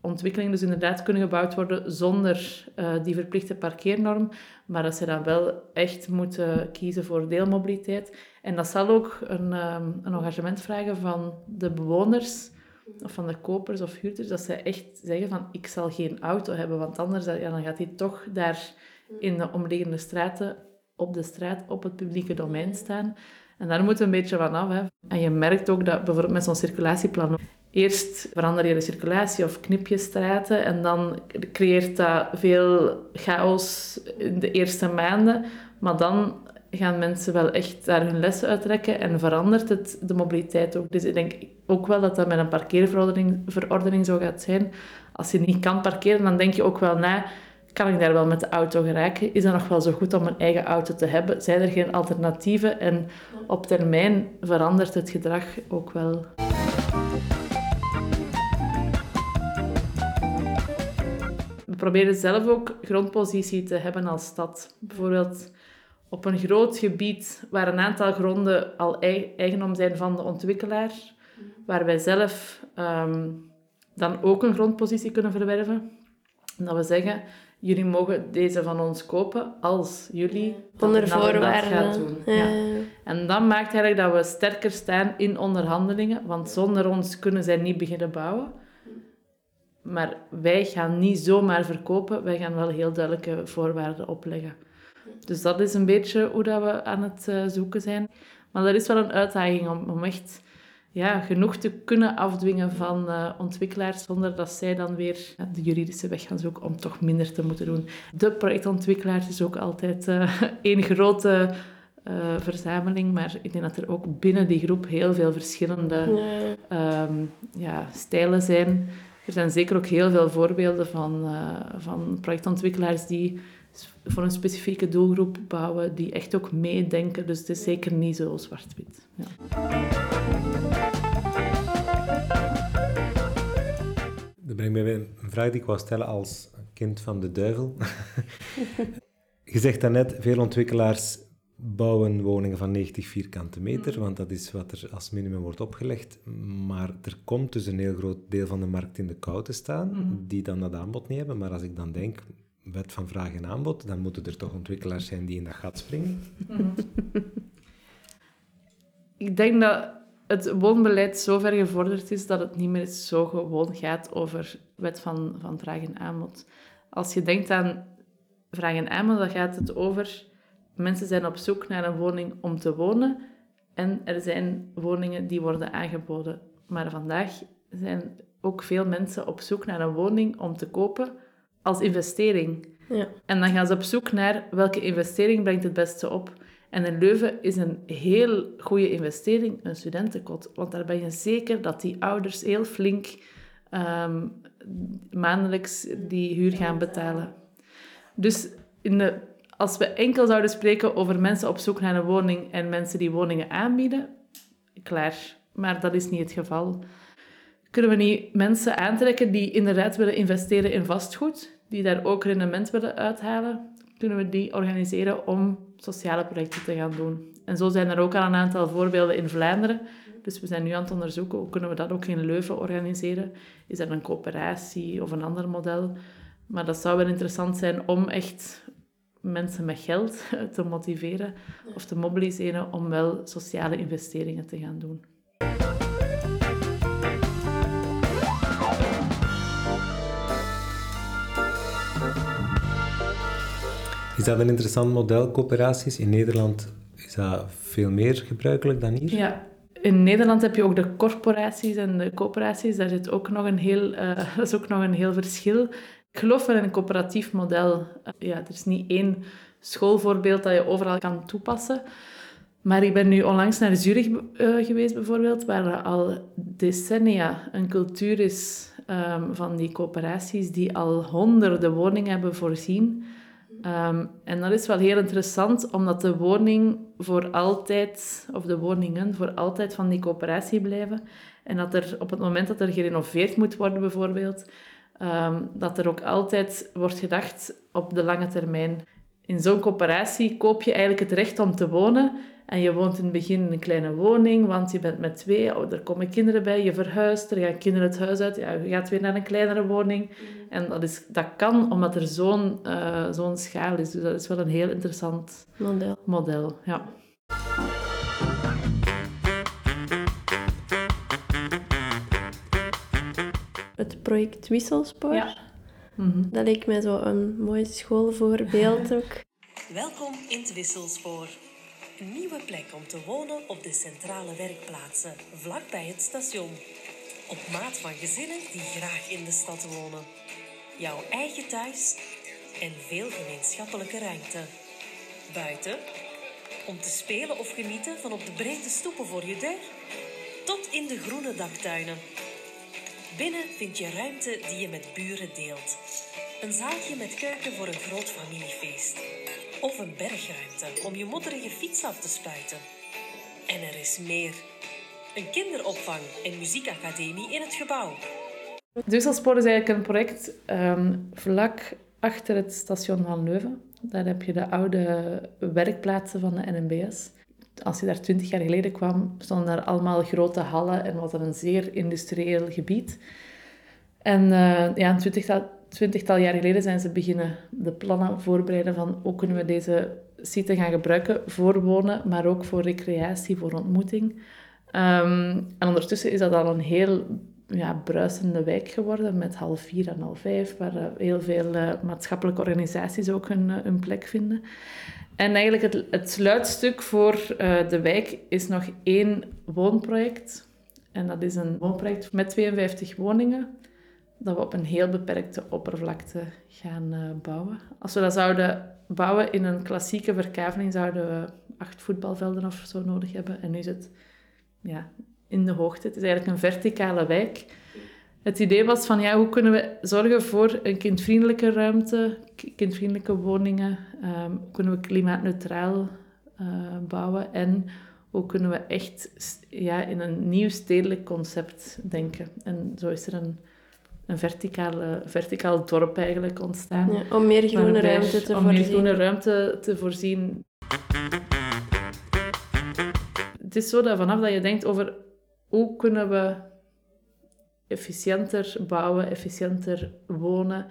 ontwikkelingen dus inderdaad kunnen gebouwd worden zonder eh, die verplichte parkeernorm, maar dat ze dan wel echt moeten kiezen voor deelmobiliteit. En dat zal ook een, ehm, een engagement vragen van de bewoners of van de kopers of huurders, dat zij echt zeggen van ik zal geen auto hebben, want anders ja, dan gaat hij toch daar in de omliggende straten, op de straat, op het publieke domein staan. En daar moeten we een beetje van af. Hè. En je merkt ook dat bijvoorbeeld met zo'n circulatieplan Eerst verander je de circulatie of knip je straten en dan creëert dat veel chaos in de eerste maanden. Maar dan gaan mensen wel echt daar hun lessen uittrekken en verandert het de mobiliteit ook. Dus ik denk ook wel dat dat met een parkeerverordening verordening zo gaat zijn. Als je niet kan parkeren, dan denk je ook wel na, kan ik daar wel met de auto geraken? Is het nog wel zo goed om een eigen auto te hebben? Zijn er geen alternatieven? En op termijn verandert het gedrag ook wel. We proberen zelf ook grondpositie te hebben als stad. Bijvoorbeeld op een groot gebied waar een aantal gronden al eigendom zijn van de ontwikkelaar, waar wij zelf ehm, dan ook een grondpositie kunnen verwerven. En dat we zeggen, jullie mogen deze van ons kopen als jullie Onder voorwaarden gaan doen. Ja. En dat maakt eigenlijk dat we sterker staan in onderhandelingen, want zonder ons kunnen zij niet beginnen bouwen. Maar wij gaan niet zomaar verkopen, wij gaan wel heel duidelijke voorwaarden opleggen. Dus dat is een beetje hoe dat we aan het uh, zoeken zijn. Maar dat is wel een uitdaging om, om echt ja, genoeg te kunnen afdwingen van uh, ontwikkelaars, zonder dat zij dan weer de juridische weg gaan zoeken om toch minder te moeten doen. De projectontwikkelaars is ook altijd uh, (laughs) één grote verzameling, maar ik denk dat er ook binnen die groep heel veel verschillende ja. Um, ja, stijlen zijn. Er zijn zeker ook heel veel voorbeelden van, van projectontwikkelaars die voor een specifieke doelgroep bouwen, die echt ook meedenken. Dus het is zeker niet zo zwart-wit. Ja. Dat brengt mij bij een vraag die ik wou stellen als kind van de duivel. (laughs) Je zegt daarnet, veel ontwikkelaars bouwen woningen van 90 vierkante meter, want dat is wat er als minimum wordt opgelegd. Maar er komt dus een heel groot deel van de markt in de kou te staan, mm. die dan dat aanbod niet hebben. Maar als ik dan denk, wet van vraag en aanbod, dan moeten er toch ontwikkelaars zijn die in dat gat springen. (laughs) Ik denk dat het woonbeleid zo ver gevorderd is dat het niet meer zo gewoon gaat over wet van, van vraag en aanbod. Als je denkt aan vraag en aanbod, dan gaat het over mensen zijn op zoek naar een woning om te wonen en er zijn woningen die worden aangeboden. Maar vandaag zijn ook veel mensen op zoek naar een woning om te kopen als investering. Ja. En dan gaan ze op zoek naar welke investering brengt het beste op. En in Leuven is een heel goede investering een studentenkot. Want daar ben je zeker dat die ouders heel flink um, maandelijks die huur gaan betalen. Dus in de als we enkel zouden spreken over mensen op zoek naar een woning en mensen die woningen aanbieden, klaar. Maar dat is niet het geval. Kunnen we niet mensen aantrekken die inderdaad willen investeren in vastgoed, die daar ook rendement willen uithalen? Kunnen we die organiseren om sociale projecten te gaan doen? En zo zijn er ook al een aantal voorbeelden in Vlaanderen. Dus we zijn nu aan het onderzoeken hoe kunnen we dat ook in Leuven organiseren. Is dat een coöperatie of een ander model? Maar dat zou wel interessant zijn om echt mensen met geld (laughs) te motiveren of te mobiliseren om wel sociale investeringen te gaan doen. Is dat een interessant model, coöperaties? In Nederland is dat veel meer gebruikelijk dan hier? Ja, in Nederland heb je ook de corporaties en de coöperaties. Daar zit ook nog een heel, uh, (laughs) dat is ook nog een heel verschil. Ik geloof wel in een coöperatief model. Ja, er is niet één schoolvoorbeeld dat je overal kan toepassen. Maar ik ben nu onlangs naar Zurich uh, geweest, bijvoorbeeld, waar al decennia een cultuur is um, van die coöperaties die al honderden woningen hebben voorzien. Um, en dat is wel heel interessant, omdat de woning voor altijd, of de woningen voor altijd van die coöperatie blijven. En dat er op het moment dat er gerenoveerd moet worden, bijvoorbeeld, um, dat er ook altijd wordt gedacht op de lange termijn. In zo'n coöperatie koop je eigenlijk het recht om te wonen. En je woont in het begin in een kleine woning, want je bent met twee, oh, er komen kinderen bij, je verhuist, er gaan kinderen het huis uit, ja, je gaat weer naar een kleinere woning. En dat, is, dat kan omdat er zo'n uh, zo'n schaal is. Dus dat is wel een heel interessant model. model ja. het project Wisselspoor. Ja. Mhm. Dat leek mij zo een mooi schoolvoorbeeld (laughs) ook. Welkom in het Wisselspoor. Nieuwe plek om te wonen op de centrale werkplaatsen, vlakbij het station. Op maat van gezinnen die graag in de stad wonen. Jouw eigen thuis en veel gemeenschappelijke ruimte. Buiten, om te spelen of genieten van op de brede stoepen voor je deur, tot in de groene daktuinen. Binnen vind je ruimte die je met buren deelt. Een zaaltje met keuken voor een groot familiefeest. Of een bergruimte om je modderige fiets af te spuiten. En er is meer. Een kinderopvang en muziekacademie in het gebouw. Dusselspoor is eigenlijk een project ehm, vlak achter het station van Leuven. Daar heb je de oude werkplaatsen van de NMBS. Als je daar twintig jaar geleden kwam, stonden daar allemaal grote hallen en was dat een zeer industrieel gebied. En uh, ja, een twintigtal, twintigtal jaar geleden zijn ze beginnen de plannen voorbereiden van hoe kunnen we deze site gaan gebruiken voor wonen, maar ook voor recreatie, voor ontmoeting. Um, en ondertussen is dat al een heel ja, bruisende wijk geworden met half vier en half vijf, waar uh, heel veel uh, maatschappelijke organisaties ook hun, uh, hun plek vinden. En eigenlijk het, het sluitstuk voor de wijk is nog één woonproject. En dat is een woonproject met 52 woningen, dat we op een heel beperkte oppervlakte gaan bouwen. Als we dat zouden bouwen in een klassieke verkaveling, zouden we acht voetbalvelden of zo nodig hebben. En nu is het ja, in de hoogte. Het is eigenlijk een verticale wijk. Het idee was van, ja, hoe kunnen we zorgen voor een kindvriendelijke ruimte, kindvriendelijke woningen? Um, hoe kunnen we klimaatneutraal uh, bouwen? En hoe kunnen we echt ja, in een nieuw stedelijk concept denken? En zo is er een, een verticale, verticaal dorp eigenlijk ontstaan. Ja, om meer groene ruimte te om voorzien. meer groene ruimte te voorzien. Het is zo dat vanaf dat je denkt over hoe kunnen we efficiënter bouwen, efficiënter wonen,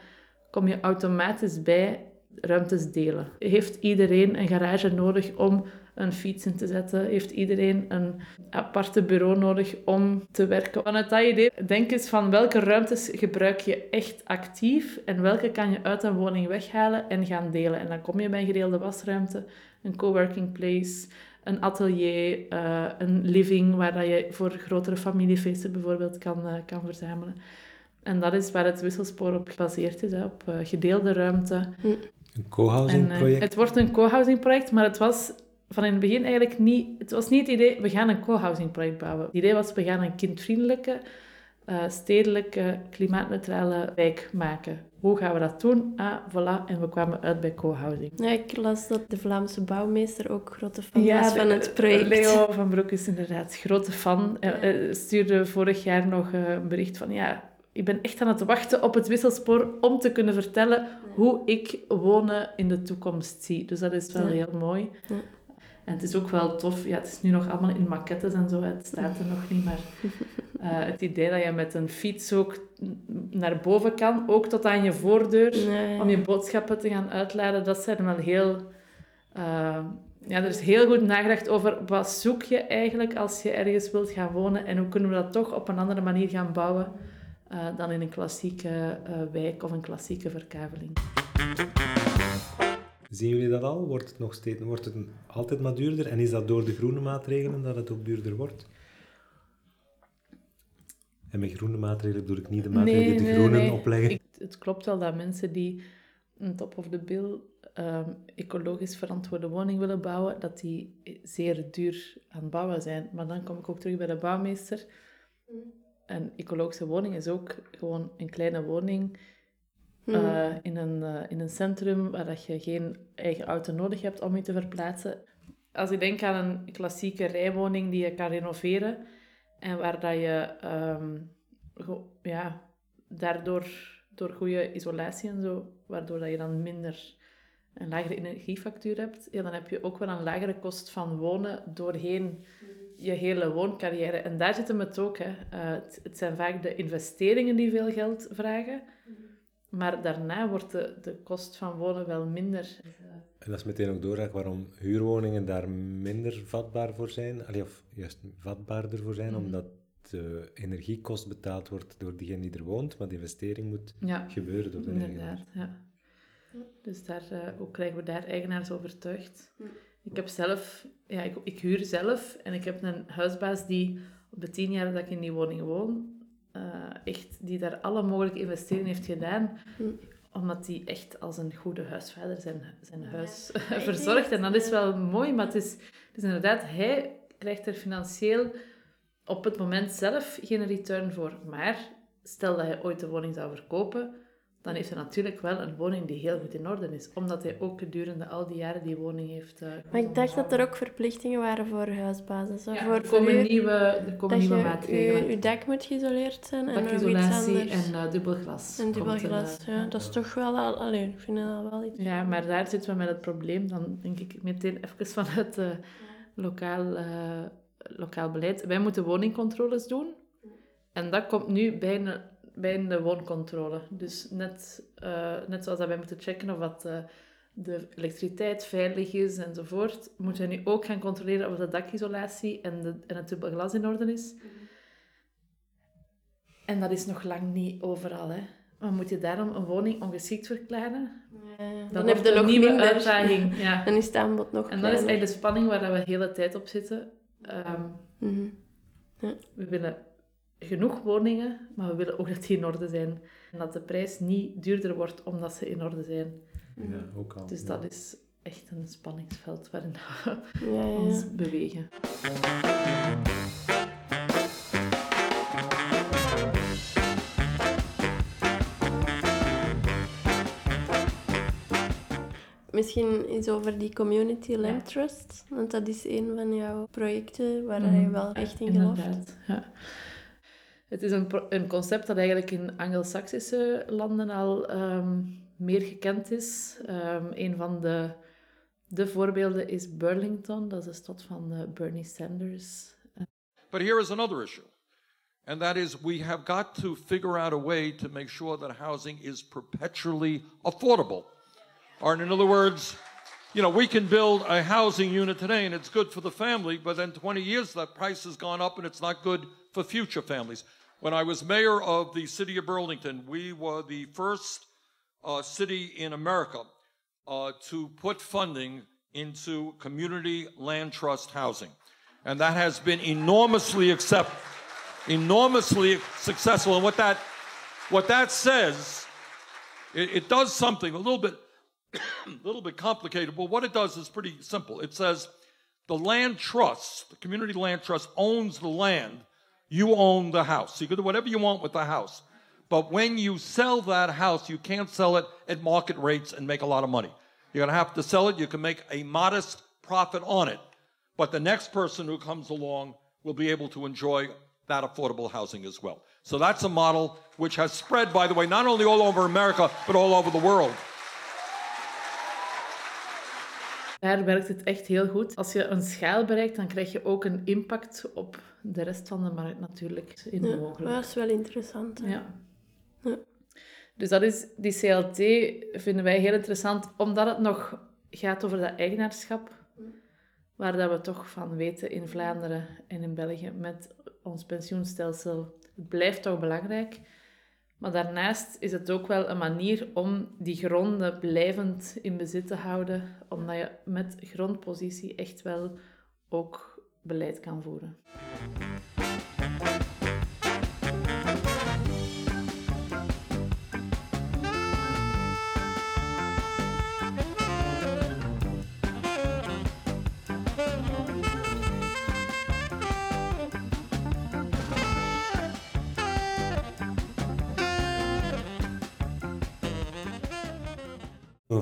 kom je automatisch bij ruimtes delen. Heeft iedereen een garage nodig om een fiets in te zetten? Heeft iedereen een aparte bureau nodig om te werken? Vanuit dat idee, denk eens van welke ruimtes gebruik je echt actief en welke kan je uit een woning weghalen en gaan delen. En dan kom je bij een gedeelde wasruimte, een coworking place, een atelier, uh, een living waar dat je voor grotere familiefeesten bijvoorbeeld kan, uh, kan verzamelen. En dat is waar het wisselspoor op gebaseerd is, hè, op uh, gedeelde ruimte. Een co-housing project? het wordt een co-housing project, maar het was van in het begin eigenlijk niet... Het was niet het idee, we gaan een co-housing project bouwen. Het idee was, we gaan een kindvriendelijke, stedelijke, klimaatneutrale wijk maken. Hoe gaan we dat doen? Ah, voilà. En we kwamen uit bij co-housing. Ja, ik las dat de Vlaamse bouwmeester ook grote fan ja, was van het project. Leo van Broek is inderdaad grote fan. Hij stuurde vorig jaar nog een bericht van... Ja, ik ben echt aan het wachten op het wisselspoor om te kunnen vertellen hoe ik wonen in de toekomst zie. Dus dat is wel ja. heel mooi. Ja. En het is ook wel tof. Ja, het is nu nog allemaal in maquettes en zo. Het staat er nog niet, maar uh, (laughs) het idee dat je met een fiets ook naar boven kan, ook tot aan je voordeur, nee. om je boodschappen te gaan uitladen, dat zijn wel heel... Uh, ja, er is heel goed nagedacht over wat zoek je eigenlijk als je ergens wilt gaan wonen en hoe kunnen we dat toch op een andere manier gaan bouwen uh, dan in een klassieke wijk of een klassieke verkaveling. Zien jullie dat al? Wordt het nog steeds, wordt het altijd maar duurder? En is dat door de groene maatregelen dat het ook duurder wordt? En met groene maatregelen bedoel ik niet de maatregelen nee, die de nee, groenen nee. opleggen. Ik, het klopt wel dat mensen die een top of the bill um, ecologisch verantwoorde woning willen bouwen, dat die zeer duur aan het bouwen zijn. Maar dan kom ik ook terug bij de bouwmeester. Een ecologische woning is ook gewoon een kleine woning uh, in, een, uh, in een centrum waar dat je geen eigen auto nodig hebt om je te verplaatsen. Als je denkt aan een klassieke rijwoning die je kan renoveren en waar dat je um, go, ja, daardoor door goede isolatie en zo, waardoor dat je dan minder een lagere energiefactuur hebt, ja, dan heb je ook wel een lagere kost van wonen doorheen je hele wooncarrière. En daar zit hem het ook. Hè. Uh, het, het zijn vaak de investeringen die veel geld vragen. Maar daarna wordt de, de kost van wonen wel minder. En dat is meteen ook doorgaan waarom huurwoningen daar minder vatbaar voor zijn. Allee, of juist vatbaarder voor zijn, mm. omdat de energiekost betaald wordt door diegene die er woont, maar de investering moet Ja, gebeuren door de eigenaar. inderdaad. Ja. Dus daar, eh, hoe krijgen we daar eigenaars overtuigd? Ik heb zelf, ja, ik, ik huur zelf en ik heb een huisbaas die op de tien jaar dat ik in die woning woon, eh, echt, die daar alle mogelijke investeringen heeft gedaan, omdat die echt als een goede huisvader zijn, zijn huis (laughs) verzorgt. En dat is wel mooi, maar het is, het is inderdaad, hij krijgt er financieel op het moment zelf geen return voor. Maar stel dat hij ooit de woning zou verkopen, dan heeft hij natuurlijk wel een woning die heel goed in orde is. Omdat hij ook gedurende al die jaren die woning heeft... eh, Maar ik dacht dat er ook verplichtingen waren voor huisbasis. Ja, voor, er komen, u, nieuwe, er komen nieuwe je, maatregelen. je, dak moet geïsoleerd zijn en Dakisolatie en uh, dubbelglas. En dubbelglas, eh, ja. Dat is toch wel al... Allee, ik vind dat wel iets... Ja, maar daar zitten we met het probleem. Dan denk ik meteen even vanuit uh, lokaal, uh, lokaal beleid. Wij moeten woningcontroles doen. En dat komt nu bijna bij de wooncontrole. Dus net, uh, net zoals dat wij moeten checken of wat, uh, de elektriciteit veilig is enzovoort, moeten we nu ook gaan controleren of de dakisolatie en, de, en het dubbelglas in orde is. En dat is nog lang niet overal. Hè. Maar moet je daarom een woning ongeschikt verklaren? Ja, ja. Dan, Dan, heb je je nog een nieuwe minder. uitdaging. (laughs) Ja. Dan is het aanbod nog En dat is eigenlijk de spanning waar we de hele tijd op zitten. Um, Mhm. we willen genoeg woningen, maar we willen ook dat die in orde zijn. En dat de prijs niet duurder wordt omdat ze in orde zijn. Ja, ook al. Dus ja. dat is echt een spanningsveld waarin we Ja, ja. ons bewegen. Misschien iets over die Community Land Ja. Trust. Want dat is een van jouw projecten waar Mhm. je wel echt in gelooft. Inderdaad, ja. Het is een, een concept dat eigenlijk in Anglo-Saxische landen al ehm, meer gekend is. Ehm, een van de, de voorbeelden is Burlington, dat is de stad van eh, Bernie Sanders. But here is another issue, and that is we have got to figure out a way to make sure that housing is perpetually affordable. Or, in other words, you know, we can build a housing unit today and it's good for the family, but then 20 years that price has gone up and it's not good for future families. When I was mayor of the city of Burlington, we were the first uh, city in America uh, to put funding into community land trust housing. And that has been enormously accept, enormously successful. And what that, what that says, it, it does something a little bit, a (coughs) little bit complicated, but what it does is pretty simple. It says the land trust, the community land trust owns the land. You own the house. You can do whatever you want with the house. But when you sell that house, you can't sell it at market rates and make a lot of money. You're going to have to sell it. You can make a modest profit on it. But the next person who comes along will be able to enjoy that affordable housing as well. So that's a model which has spread, by the way, not only all over America, but all over the world. Daar werkt het echt heel goed. Als je een schaal bereikt, dan krijg je ook een impact op de rest van de markt natuurlijk. In Ja, mogelijk. dat is wel interessant. hè. Ja. Ja. Dus dat is, die CLT vinden wij heel interessant, omdat het nog gaat over dat eigenaarschap, waar dat we toch van weten in Vlaanderen en in België met ons pensioenstelsel. Het blijft toch belangrijk. Maar daarnaast is het ook wel een manier om die gronden blijvend in bezit te houden, omdat je met grondpositie echt wel ook beleid kan voeren.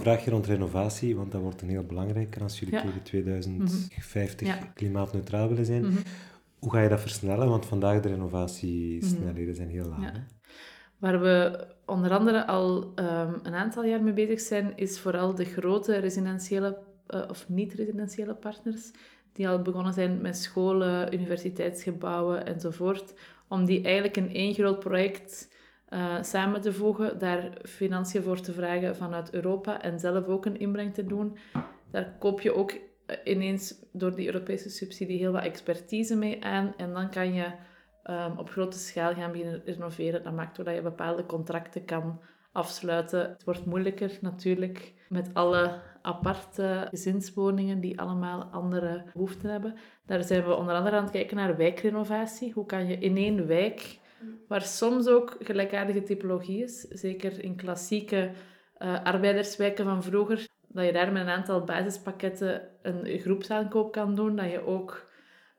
Een vraagje rond renovatie, want dat wordt een heel belangrijker als jullie tegen 2050 Ja. klimaatneutraal willen zijn. Mhm. Hoe ga je dat versnellen? Want vandaag de renovatiesnelheden zijn heel laag. Waar we onder andere al ehm, een aantal jaar mee bezig zijn, is vooral de grote residentiële eh, of niet-residentiële partners, die al begonnen zijn met scholen, universiteitsgebouwen enzovoort, om die eigenlijk in één groot project eh, samen te voegen, daar financiën voor te vragen vanuit Europa en zelf ook een inbreng te doen. Daar koop je ook eh, ineens door die Europese subsidie heel wat expertise mee aan en dan kan je ehm, op grote schaal gaan beginnen renoveren. Dat maakt dat je bepaalde contracten kan afsluiten. Het wordt moeilijker natuurlijk met alle aparte gezinswoningen die allemaal andere behoeften hebben. Daar zijn we onder andere aan het kijken naar wijkrenovatie. Hoe kan je in één wijk, waar soms ook gelijkaardige typologie is, zeker in klassieke uh, arbeiderswijken van vroeger, dat je daar met een aantal basispakketten een groepsaankoop kan doen, dat je ook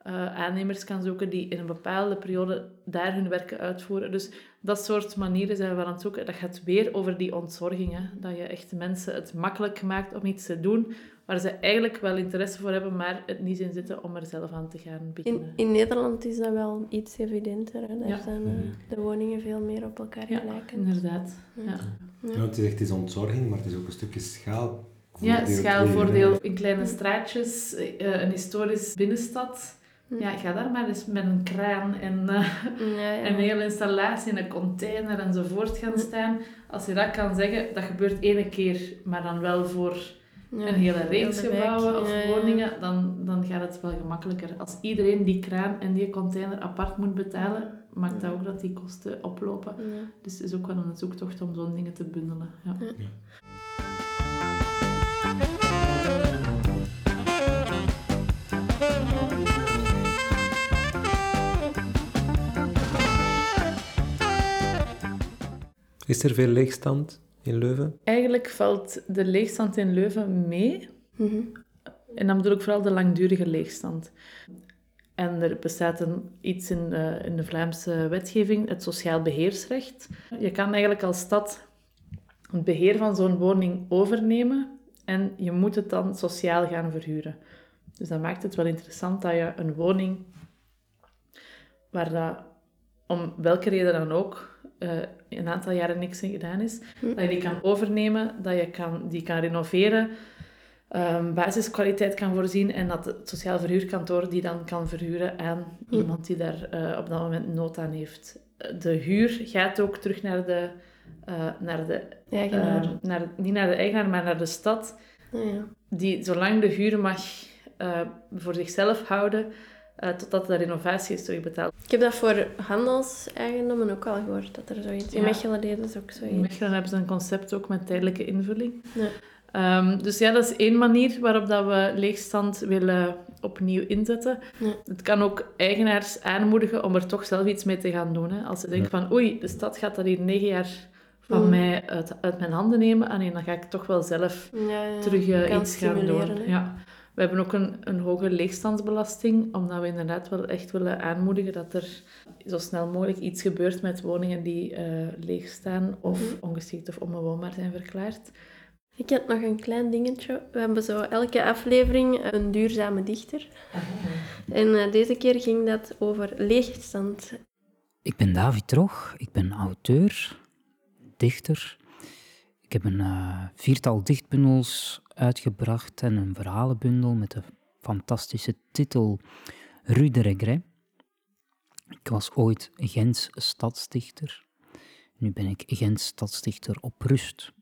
uh, aannemers kan zoeken die in een bepaalde periode daar hun werken uitvoeren. Dus dat soort manieren zijn we aan het zoeken. Dat gaat weer over die ontzorging. Hè? Dat je echt mensen het makkelijk maakt om iets te doen waar ze eigenlijk wel interesse voor hebben, maar het niet in zitten om er zelf aan te gaan beginnen. In, in Nederland is dat wel iets evidenter. Hè? Daar zijn uh, de woningen veel meer op elkaar gelijk. Ja, inderdaad. Ja. Ja. het is echt is ontzorging, maar het is ook een stukje schaal. Ja, schaalvoordeel in kleine straatjes, uh, een historisch binnenstad ja, ga daar maar eens met een kraan en uh, ja, een hele installatie in een container enzovoort gaan staan. Als je dat kan zeggen, dat gebeurt één keer, maar dan wel voor een hele reeks gebouwen of woningen, dan, dan gaat het wel gemakkelijker. Als iedereen die kraan en die container apart moet betalen, maakt dat ook dat die kosten oplopen. Dus het is ook wel een zoektocht om zo'n dingen te bundelen. Ja. Is er veel leegstand in Leuven? Eigenlijk valt de leegstand in Leuven mee. Mhm. En dan bedoel ik vooral de langdurige leegstand. En er bestaat een, iets in de, in de Vlaamse wetgeving, het sociaal beheersrecht. Je kan eigenlijk als stad het beheer van zo'n woning overnemen en je moet het dan sociaal gaan verhuren. Dus dat maakt het wel interessant dat je een woning waar dat om welke reden dan ook uh, een aantal jaren niks in gedaan is, hm. dat je die kan overnemen, dat je kan, die kan renoveren, um, basiskwaliteit kan voorzien en dat het sociaal verhuurkantoor die dan kan verhuren aan hm. iemand die daar uh, op dat moment nood aan heeft. De huur gaat ook terug naar de, uh, naar de eigenaar. naar, niet naar de eigenaar, maar naar de stad. ja. Die, zolang de huur mag voor zichzelf houden, uh, totdat de renovatie is terugbetaald. Ik heb dat voor handelseigendommen ook al gehoord, dat er zoiets... In Mechelen deden ze ook zoiets. In Mechelen hebben ze een concept ook met tijdelijke invulling. Ja. Um, dus ja, dat is één manier waarop dat we leegstand willen opnieuw inzetten. Ja. Het kan ook eigenaars aanmoedigen om er toch zelf iets mee te gaan doen. Hè. Als ze denken van, oei, de stad gaat dat hier negen jaar van mm. mij uit, uit, mijn handen nemen. Ah nee, dan ga ik toch wel zelf ja, terug uh, iets gaan doen. Ja. We hebben ook een, een hoge leegstandsbelasting, omdat we inderdaad wel echt willen aanmoedigen dat er zo snel mogelijk iets gebeurt met woningen die uh, leeg staan of mhm. ongeschikt of onbewoonbaar zijn verklaard. Ik heb nog een klein dingetje. We hebben zo elke aflevering een duurzame dichter. En uh, deze keer ging dat over leegstand. Ik ben David Trog, ik ben auteur, dichter. Ik heb een uh, viertal dichtbundels uitgebracht en een verhalenbundel met de fantastische titel Rue de Regret. Ik was ooit Gens stadsdichter. Nu ben ik Gens stadsdichter op rust.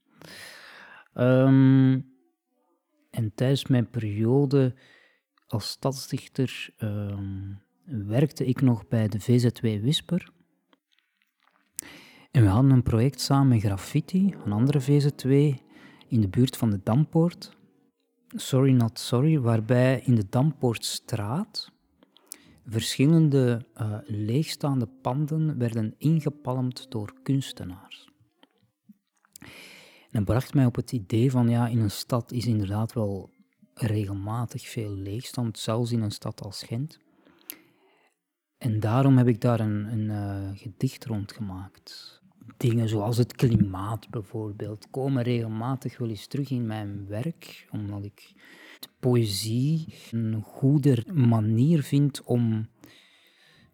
Um, en tijdens mijn periode als stadsdichter um, werkte ik nog bij de VZW Whisper. En we hadden een project samen met Graffiti, een andere VZW, in de buurt van de Dampoort. Sorry Not Sorry, waarbij in de Dampoortstraat verschillende uh, leegstaande panden werden ingepalmd door kunstenaars. En dat bracht mij op het idee van, ja, in een stad is inderdaad wel regelmatig veel leegstand, zelfs in een stad als Gent. En daarom heb ik daar een, een uh, gedicht rond gemaakt dingen zoals het klimaat bijvoorbeeld komen regelmatig wel eens terug in mijn werk, omdat ik de poëzie een goede manier vind om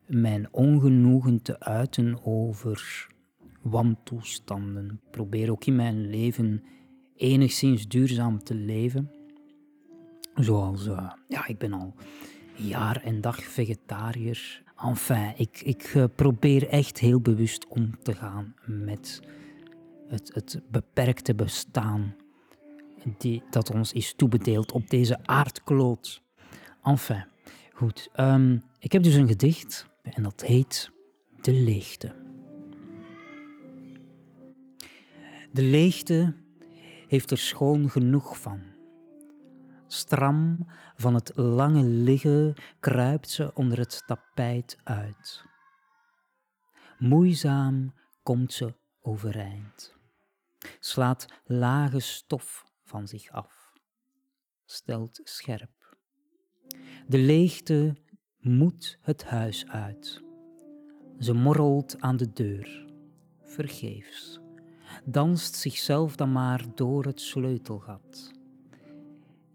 mijn ongenoegen te uiten over wantoestanden. Ik probeer ook in mijn leven enigszins duurzaam te leven. Zoals, uh, ja, ik ben al jaar en dag vegetariër. Enfin, ik, ik eh, probeer echt heel bewust om te gaan met het, het beperkte bestaan die, dat ons is toebedeeld op deze aardkloot. Enfin, goed. Um, ik heb dus een gedicht en dat heet De leegte. De leegte heeft er schoon genoeg van. Stram van het lange liggen kruipt ze onder het tapijt uit. Moeizaam komt ze overeind, slaat lage stof van zich af, stelt scherp. De leegte moet het huis uit. Ze morrelt aan de deur, vergeefs, danst zichzelf dan maar door het sleutelgat.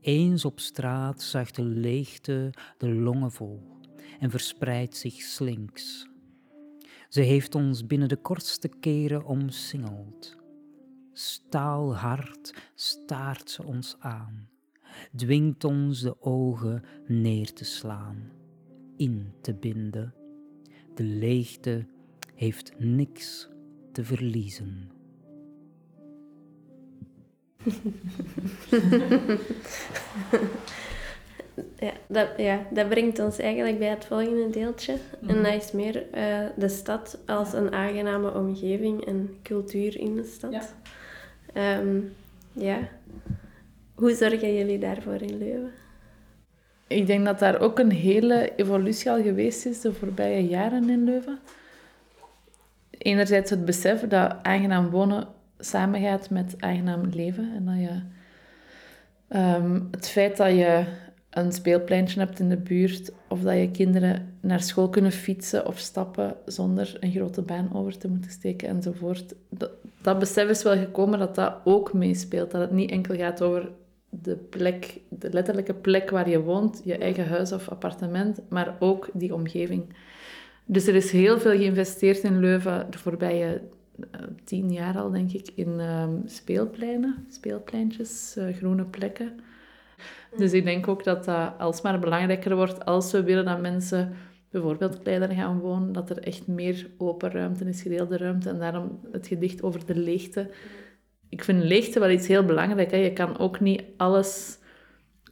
Eens op straat zuigt de leegte de longen vol en verspreidt zich slinks. Ze heeft ons binnen de kortste keren omsingeld. Staalhard staart ze ons aan, dwingt ons de ogen neer te slaan, in te binden. De leegte heeft niks te verliezen. (laughs) Ja dat, ja, dat brengt ons eigenlijk bij het volgende deeltje. En dat is meer eh, de stad als een aangename omgeving en cultuur in de stad. Ja. Ehm, ja. Hoe zorgen jullie daarvoor in Leuven? Ik denk dat daar ook een hele evolutie al geweest is de voorbije jaren in Leuven. Enerzijds het besef dat aangenaam wonen samengaat met aangenaam leven. En dat je ehm, het feit dat je een speelpleintje hebt in de buurt, of dat je kinderen naar school kunnen fietsen of stappen zonder een grote baan over te moeten steken enzovoort. Dat, dat besef is wel gekomen dat dat ook meespeelt. Dat het niet enkel gaat over de plek, de letterlijke plek waar je woont, je eigen huis of appartement, maar ook die omgeving. Dus er is heel veel geïnvesteerd in Leuven de voorbije tien jaar al, denk ik, in ehm, speelpleinen, speelpleintjes, eh, groene plekken. Dus ik denk ook dat dat alsmaar belangrijker wordt als we willen dat mensen bijvoorbeeld kleiner gaan wonen, dat er echt meer open ruimte is, gedeelde ruimte. En daarom het gedicht over de leegte. Ik vind leegte wel iets heel belangrijk. Je kan ook niet alles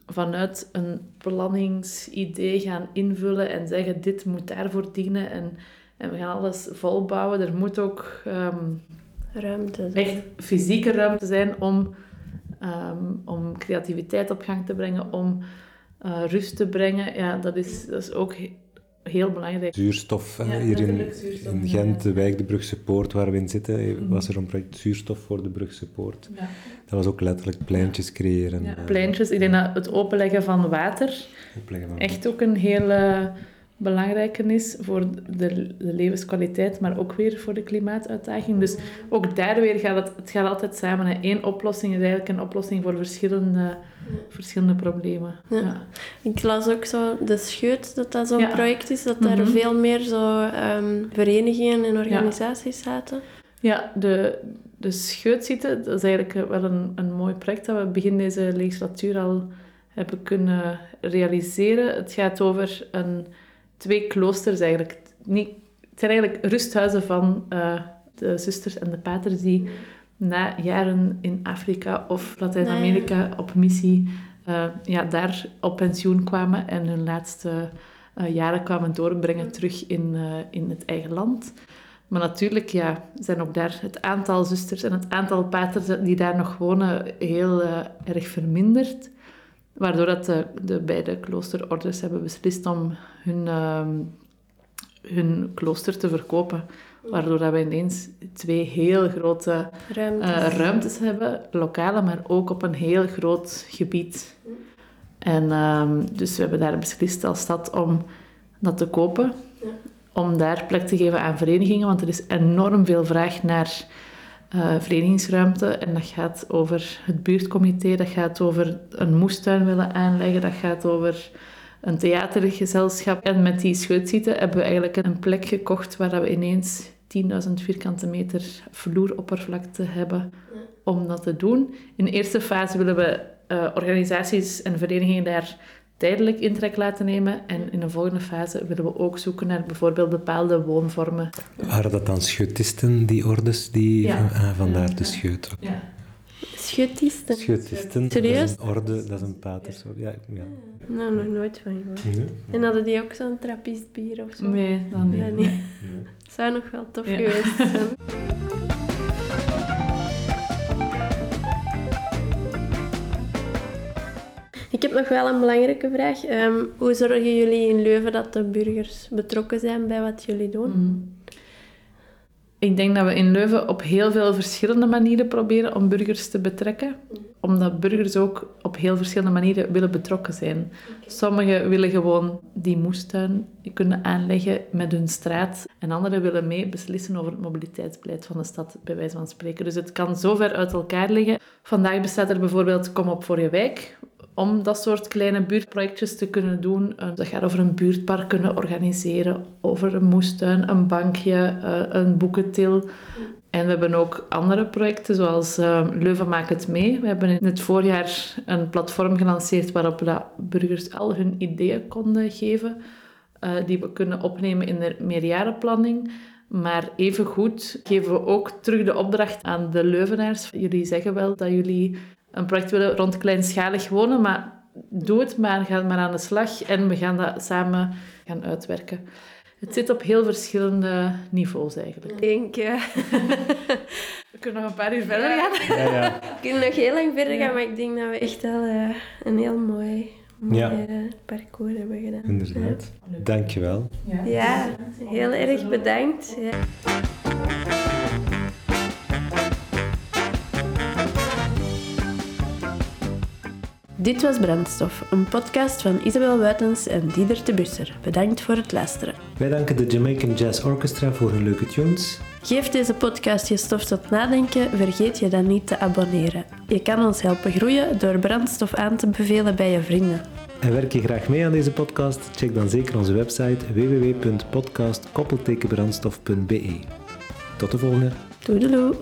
vanuit een planningsidee gaan invullen en zeggen dit moet daarvoor dienen en, en we gaan alles volbouwen. Er moet ook ehm, Ruimte. echt fysieke ruimte zijn om, ehm, om creativiteit op gang te brengen, om eh, rust te brengen. Ja, dat is, dat is ook he- heel belangrijk. Zuurstof, hè. Ja, hier in, zuurstof, in Gent, de wijk de Brugse Poort, waar we in zitten, eh, was er een project Zuurstof voor de Brugse Poort. Ja. Dat was ook letterlijk pleintjes creëren. Ja, eh, pleintjes. Ik denk dat het openleggen van water opleggen van- echt ook een hele belangrijke is voor de, de levenskwaliteit, maar ook weer voor de klimaatuitdaging. Dus ook daar weer gaat het, het gaat altijd samen. Hè. Eén oplossing is eigenlijk een oplossing voor verschillende, verschillende problemen. Ja. Ja. Ik las ook zo de Scheut, dat dat zo'n Ja. project is, dat daar Mhm. veel meer zo ehm, verenigingen en organisaties zaten. Ja, de, de scheutzitten, dat is eigenlijk wel een, een mooi project dat we begin deze legislatuur al hebben kunnen realiseren. Het gaat over een, twee kloosters eigenlijk. Niet, het zijn eigenlijk rusthuizen van eh, de zusters en de paters die na jaren in Afrika of Latijns-Amerika op missie eh, ja, daar op pensioen kwamen en hun laatste eh, jaren kwamen doorbrengen terug in, in het eigen land. Maar natuurlijk ja, zijn ook daar het aantal zusters en het aantal paters die daar nog wonen heel erg verminderd. Waardoor dat de, de beide kloosterorders hebben beslist om hun, ehm, hun klooster te verkopen. Waardoor dat we ineens twee heel grote eh, ruimtes hebben, lokale, maar ook op een heel groot gebied. En ehm, dus we hebben daar beslist als stad om dat te kopen. Om daar plek te geven aan verenigingen, want er is enorm veel vraag naar eh, verenigingsruimte. En dat gaat over het buurtcomité, dat gaat over een moestuin willen aanleggen, dat gaat over een theatergezelschap. En met die scheutzitten hebben we eigenlijk een plek gekocht waar we ineens 10.000 vierkante meter vloeroppervlakte hebben om dat te doen. In de eerste fase willen we eh, organisaties en verenigingen daar tijdelijk intrek laten nemen. En in een volgende fase willen we ook zoeken naar bijvoorbeeld bepaalde woonvormen. Waren dat dan scheutisten, die ordes? Die, Ja. ah, vandaar de scheut. Ja. Schutisten. Schutisten, dat is een orde, dat is een patersoort. Ja, ja. Nou, nog nooit van gehoord. Nee. En hadden die ook zo'n trappistbier of zo? Nee, dan niet. Ja, nee. (laughs) Zou nog wel tof Ja. geweest zijn. (laughs) heb nog wel een belangrijke vraag. Ehm, hoe zorgen jullie in Leuven dat de burgers betrokken zijn bij wat jullie doen? Mhm. Ik denk dat we in Leuven op heel veel verschillende manieren proberen om burgers te betrekken. Omdat burgers ook op heel verschillende manieren willen betrokken zijn. Sommigen willen gewoon die moestuin kunnen aanleggen met hun straat. En anderen willen mee beslissen over het mobiliteitsbeleid van de stad, bij wijze van spreken. Dus het kan zo ver uit elkaar liggen. Vandaag bestaat er bijvoorbeeld Kom op voor je wijk. Om dat soort kleine buurtprojectjes te kunnen doen. Eh, Dat gaat over een buurtpark kunnen organiseren, over een moestuin, een bankje, eh, een boekentil. En we hebben ook andere projecten, zoals eh, Leuven maakt het mee. We hebben in het voorjaar een platform gelanceerd waarop burgers al hun ideeën konden geven, die we kunnen opnemen in de meerjarenplanning. Maar evengoed geven we ook terug de opdracht aan de Leuvenaars. Jullie zeggen wel dat jullie een project willen rond kleinschalig wonen, maar doe het maar, ga maar aan de slag en we gaan dat samen gaan uitwerken. Het zit op heel verschillende niveaus eigenlijk. Ik denk, (laughs) We kunnen nog een paar uur verder gaan. Ja, ja. we kunnen nog heel lang verder gaan, maar ik denk dat we echt wel eh, een heel mooi, mooi Ja. eh, parcours hebben gedaan. Inderdaad. Dankjewel. Ja, heel erg bedankt. Dit was Brandstof, een podcast van Isabel Wuitens en Dieder de Busser. Bedankt voor het luisteren. Wij danken de Jamaican Jazz Orchestra voor hun leuke tunes. Geef deze podcast je stof tot nadenken, vergeet je dan niet te abonneren. Je kan ons helpen groeien door brandstof aan te bevelen bij je vrienden. En werk je graag mee aan deze podcast? Check dan zeker onze website www.podcast-brandstof.be. Tot de volgende. Toedeloe!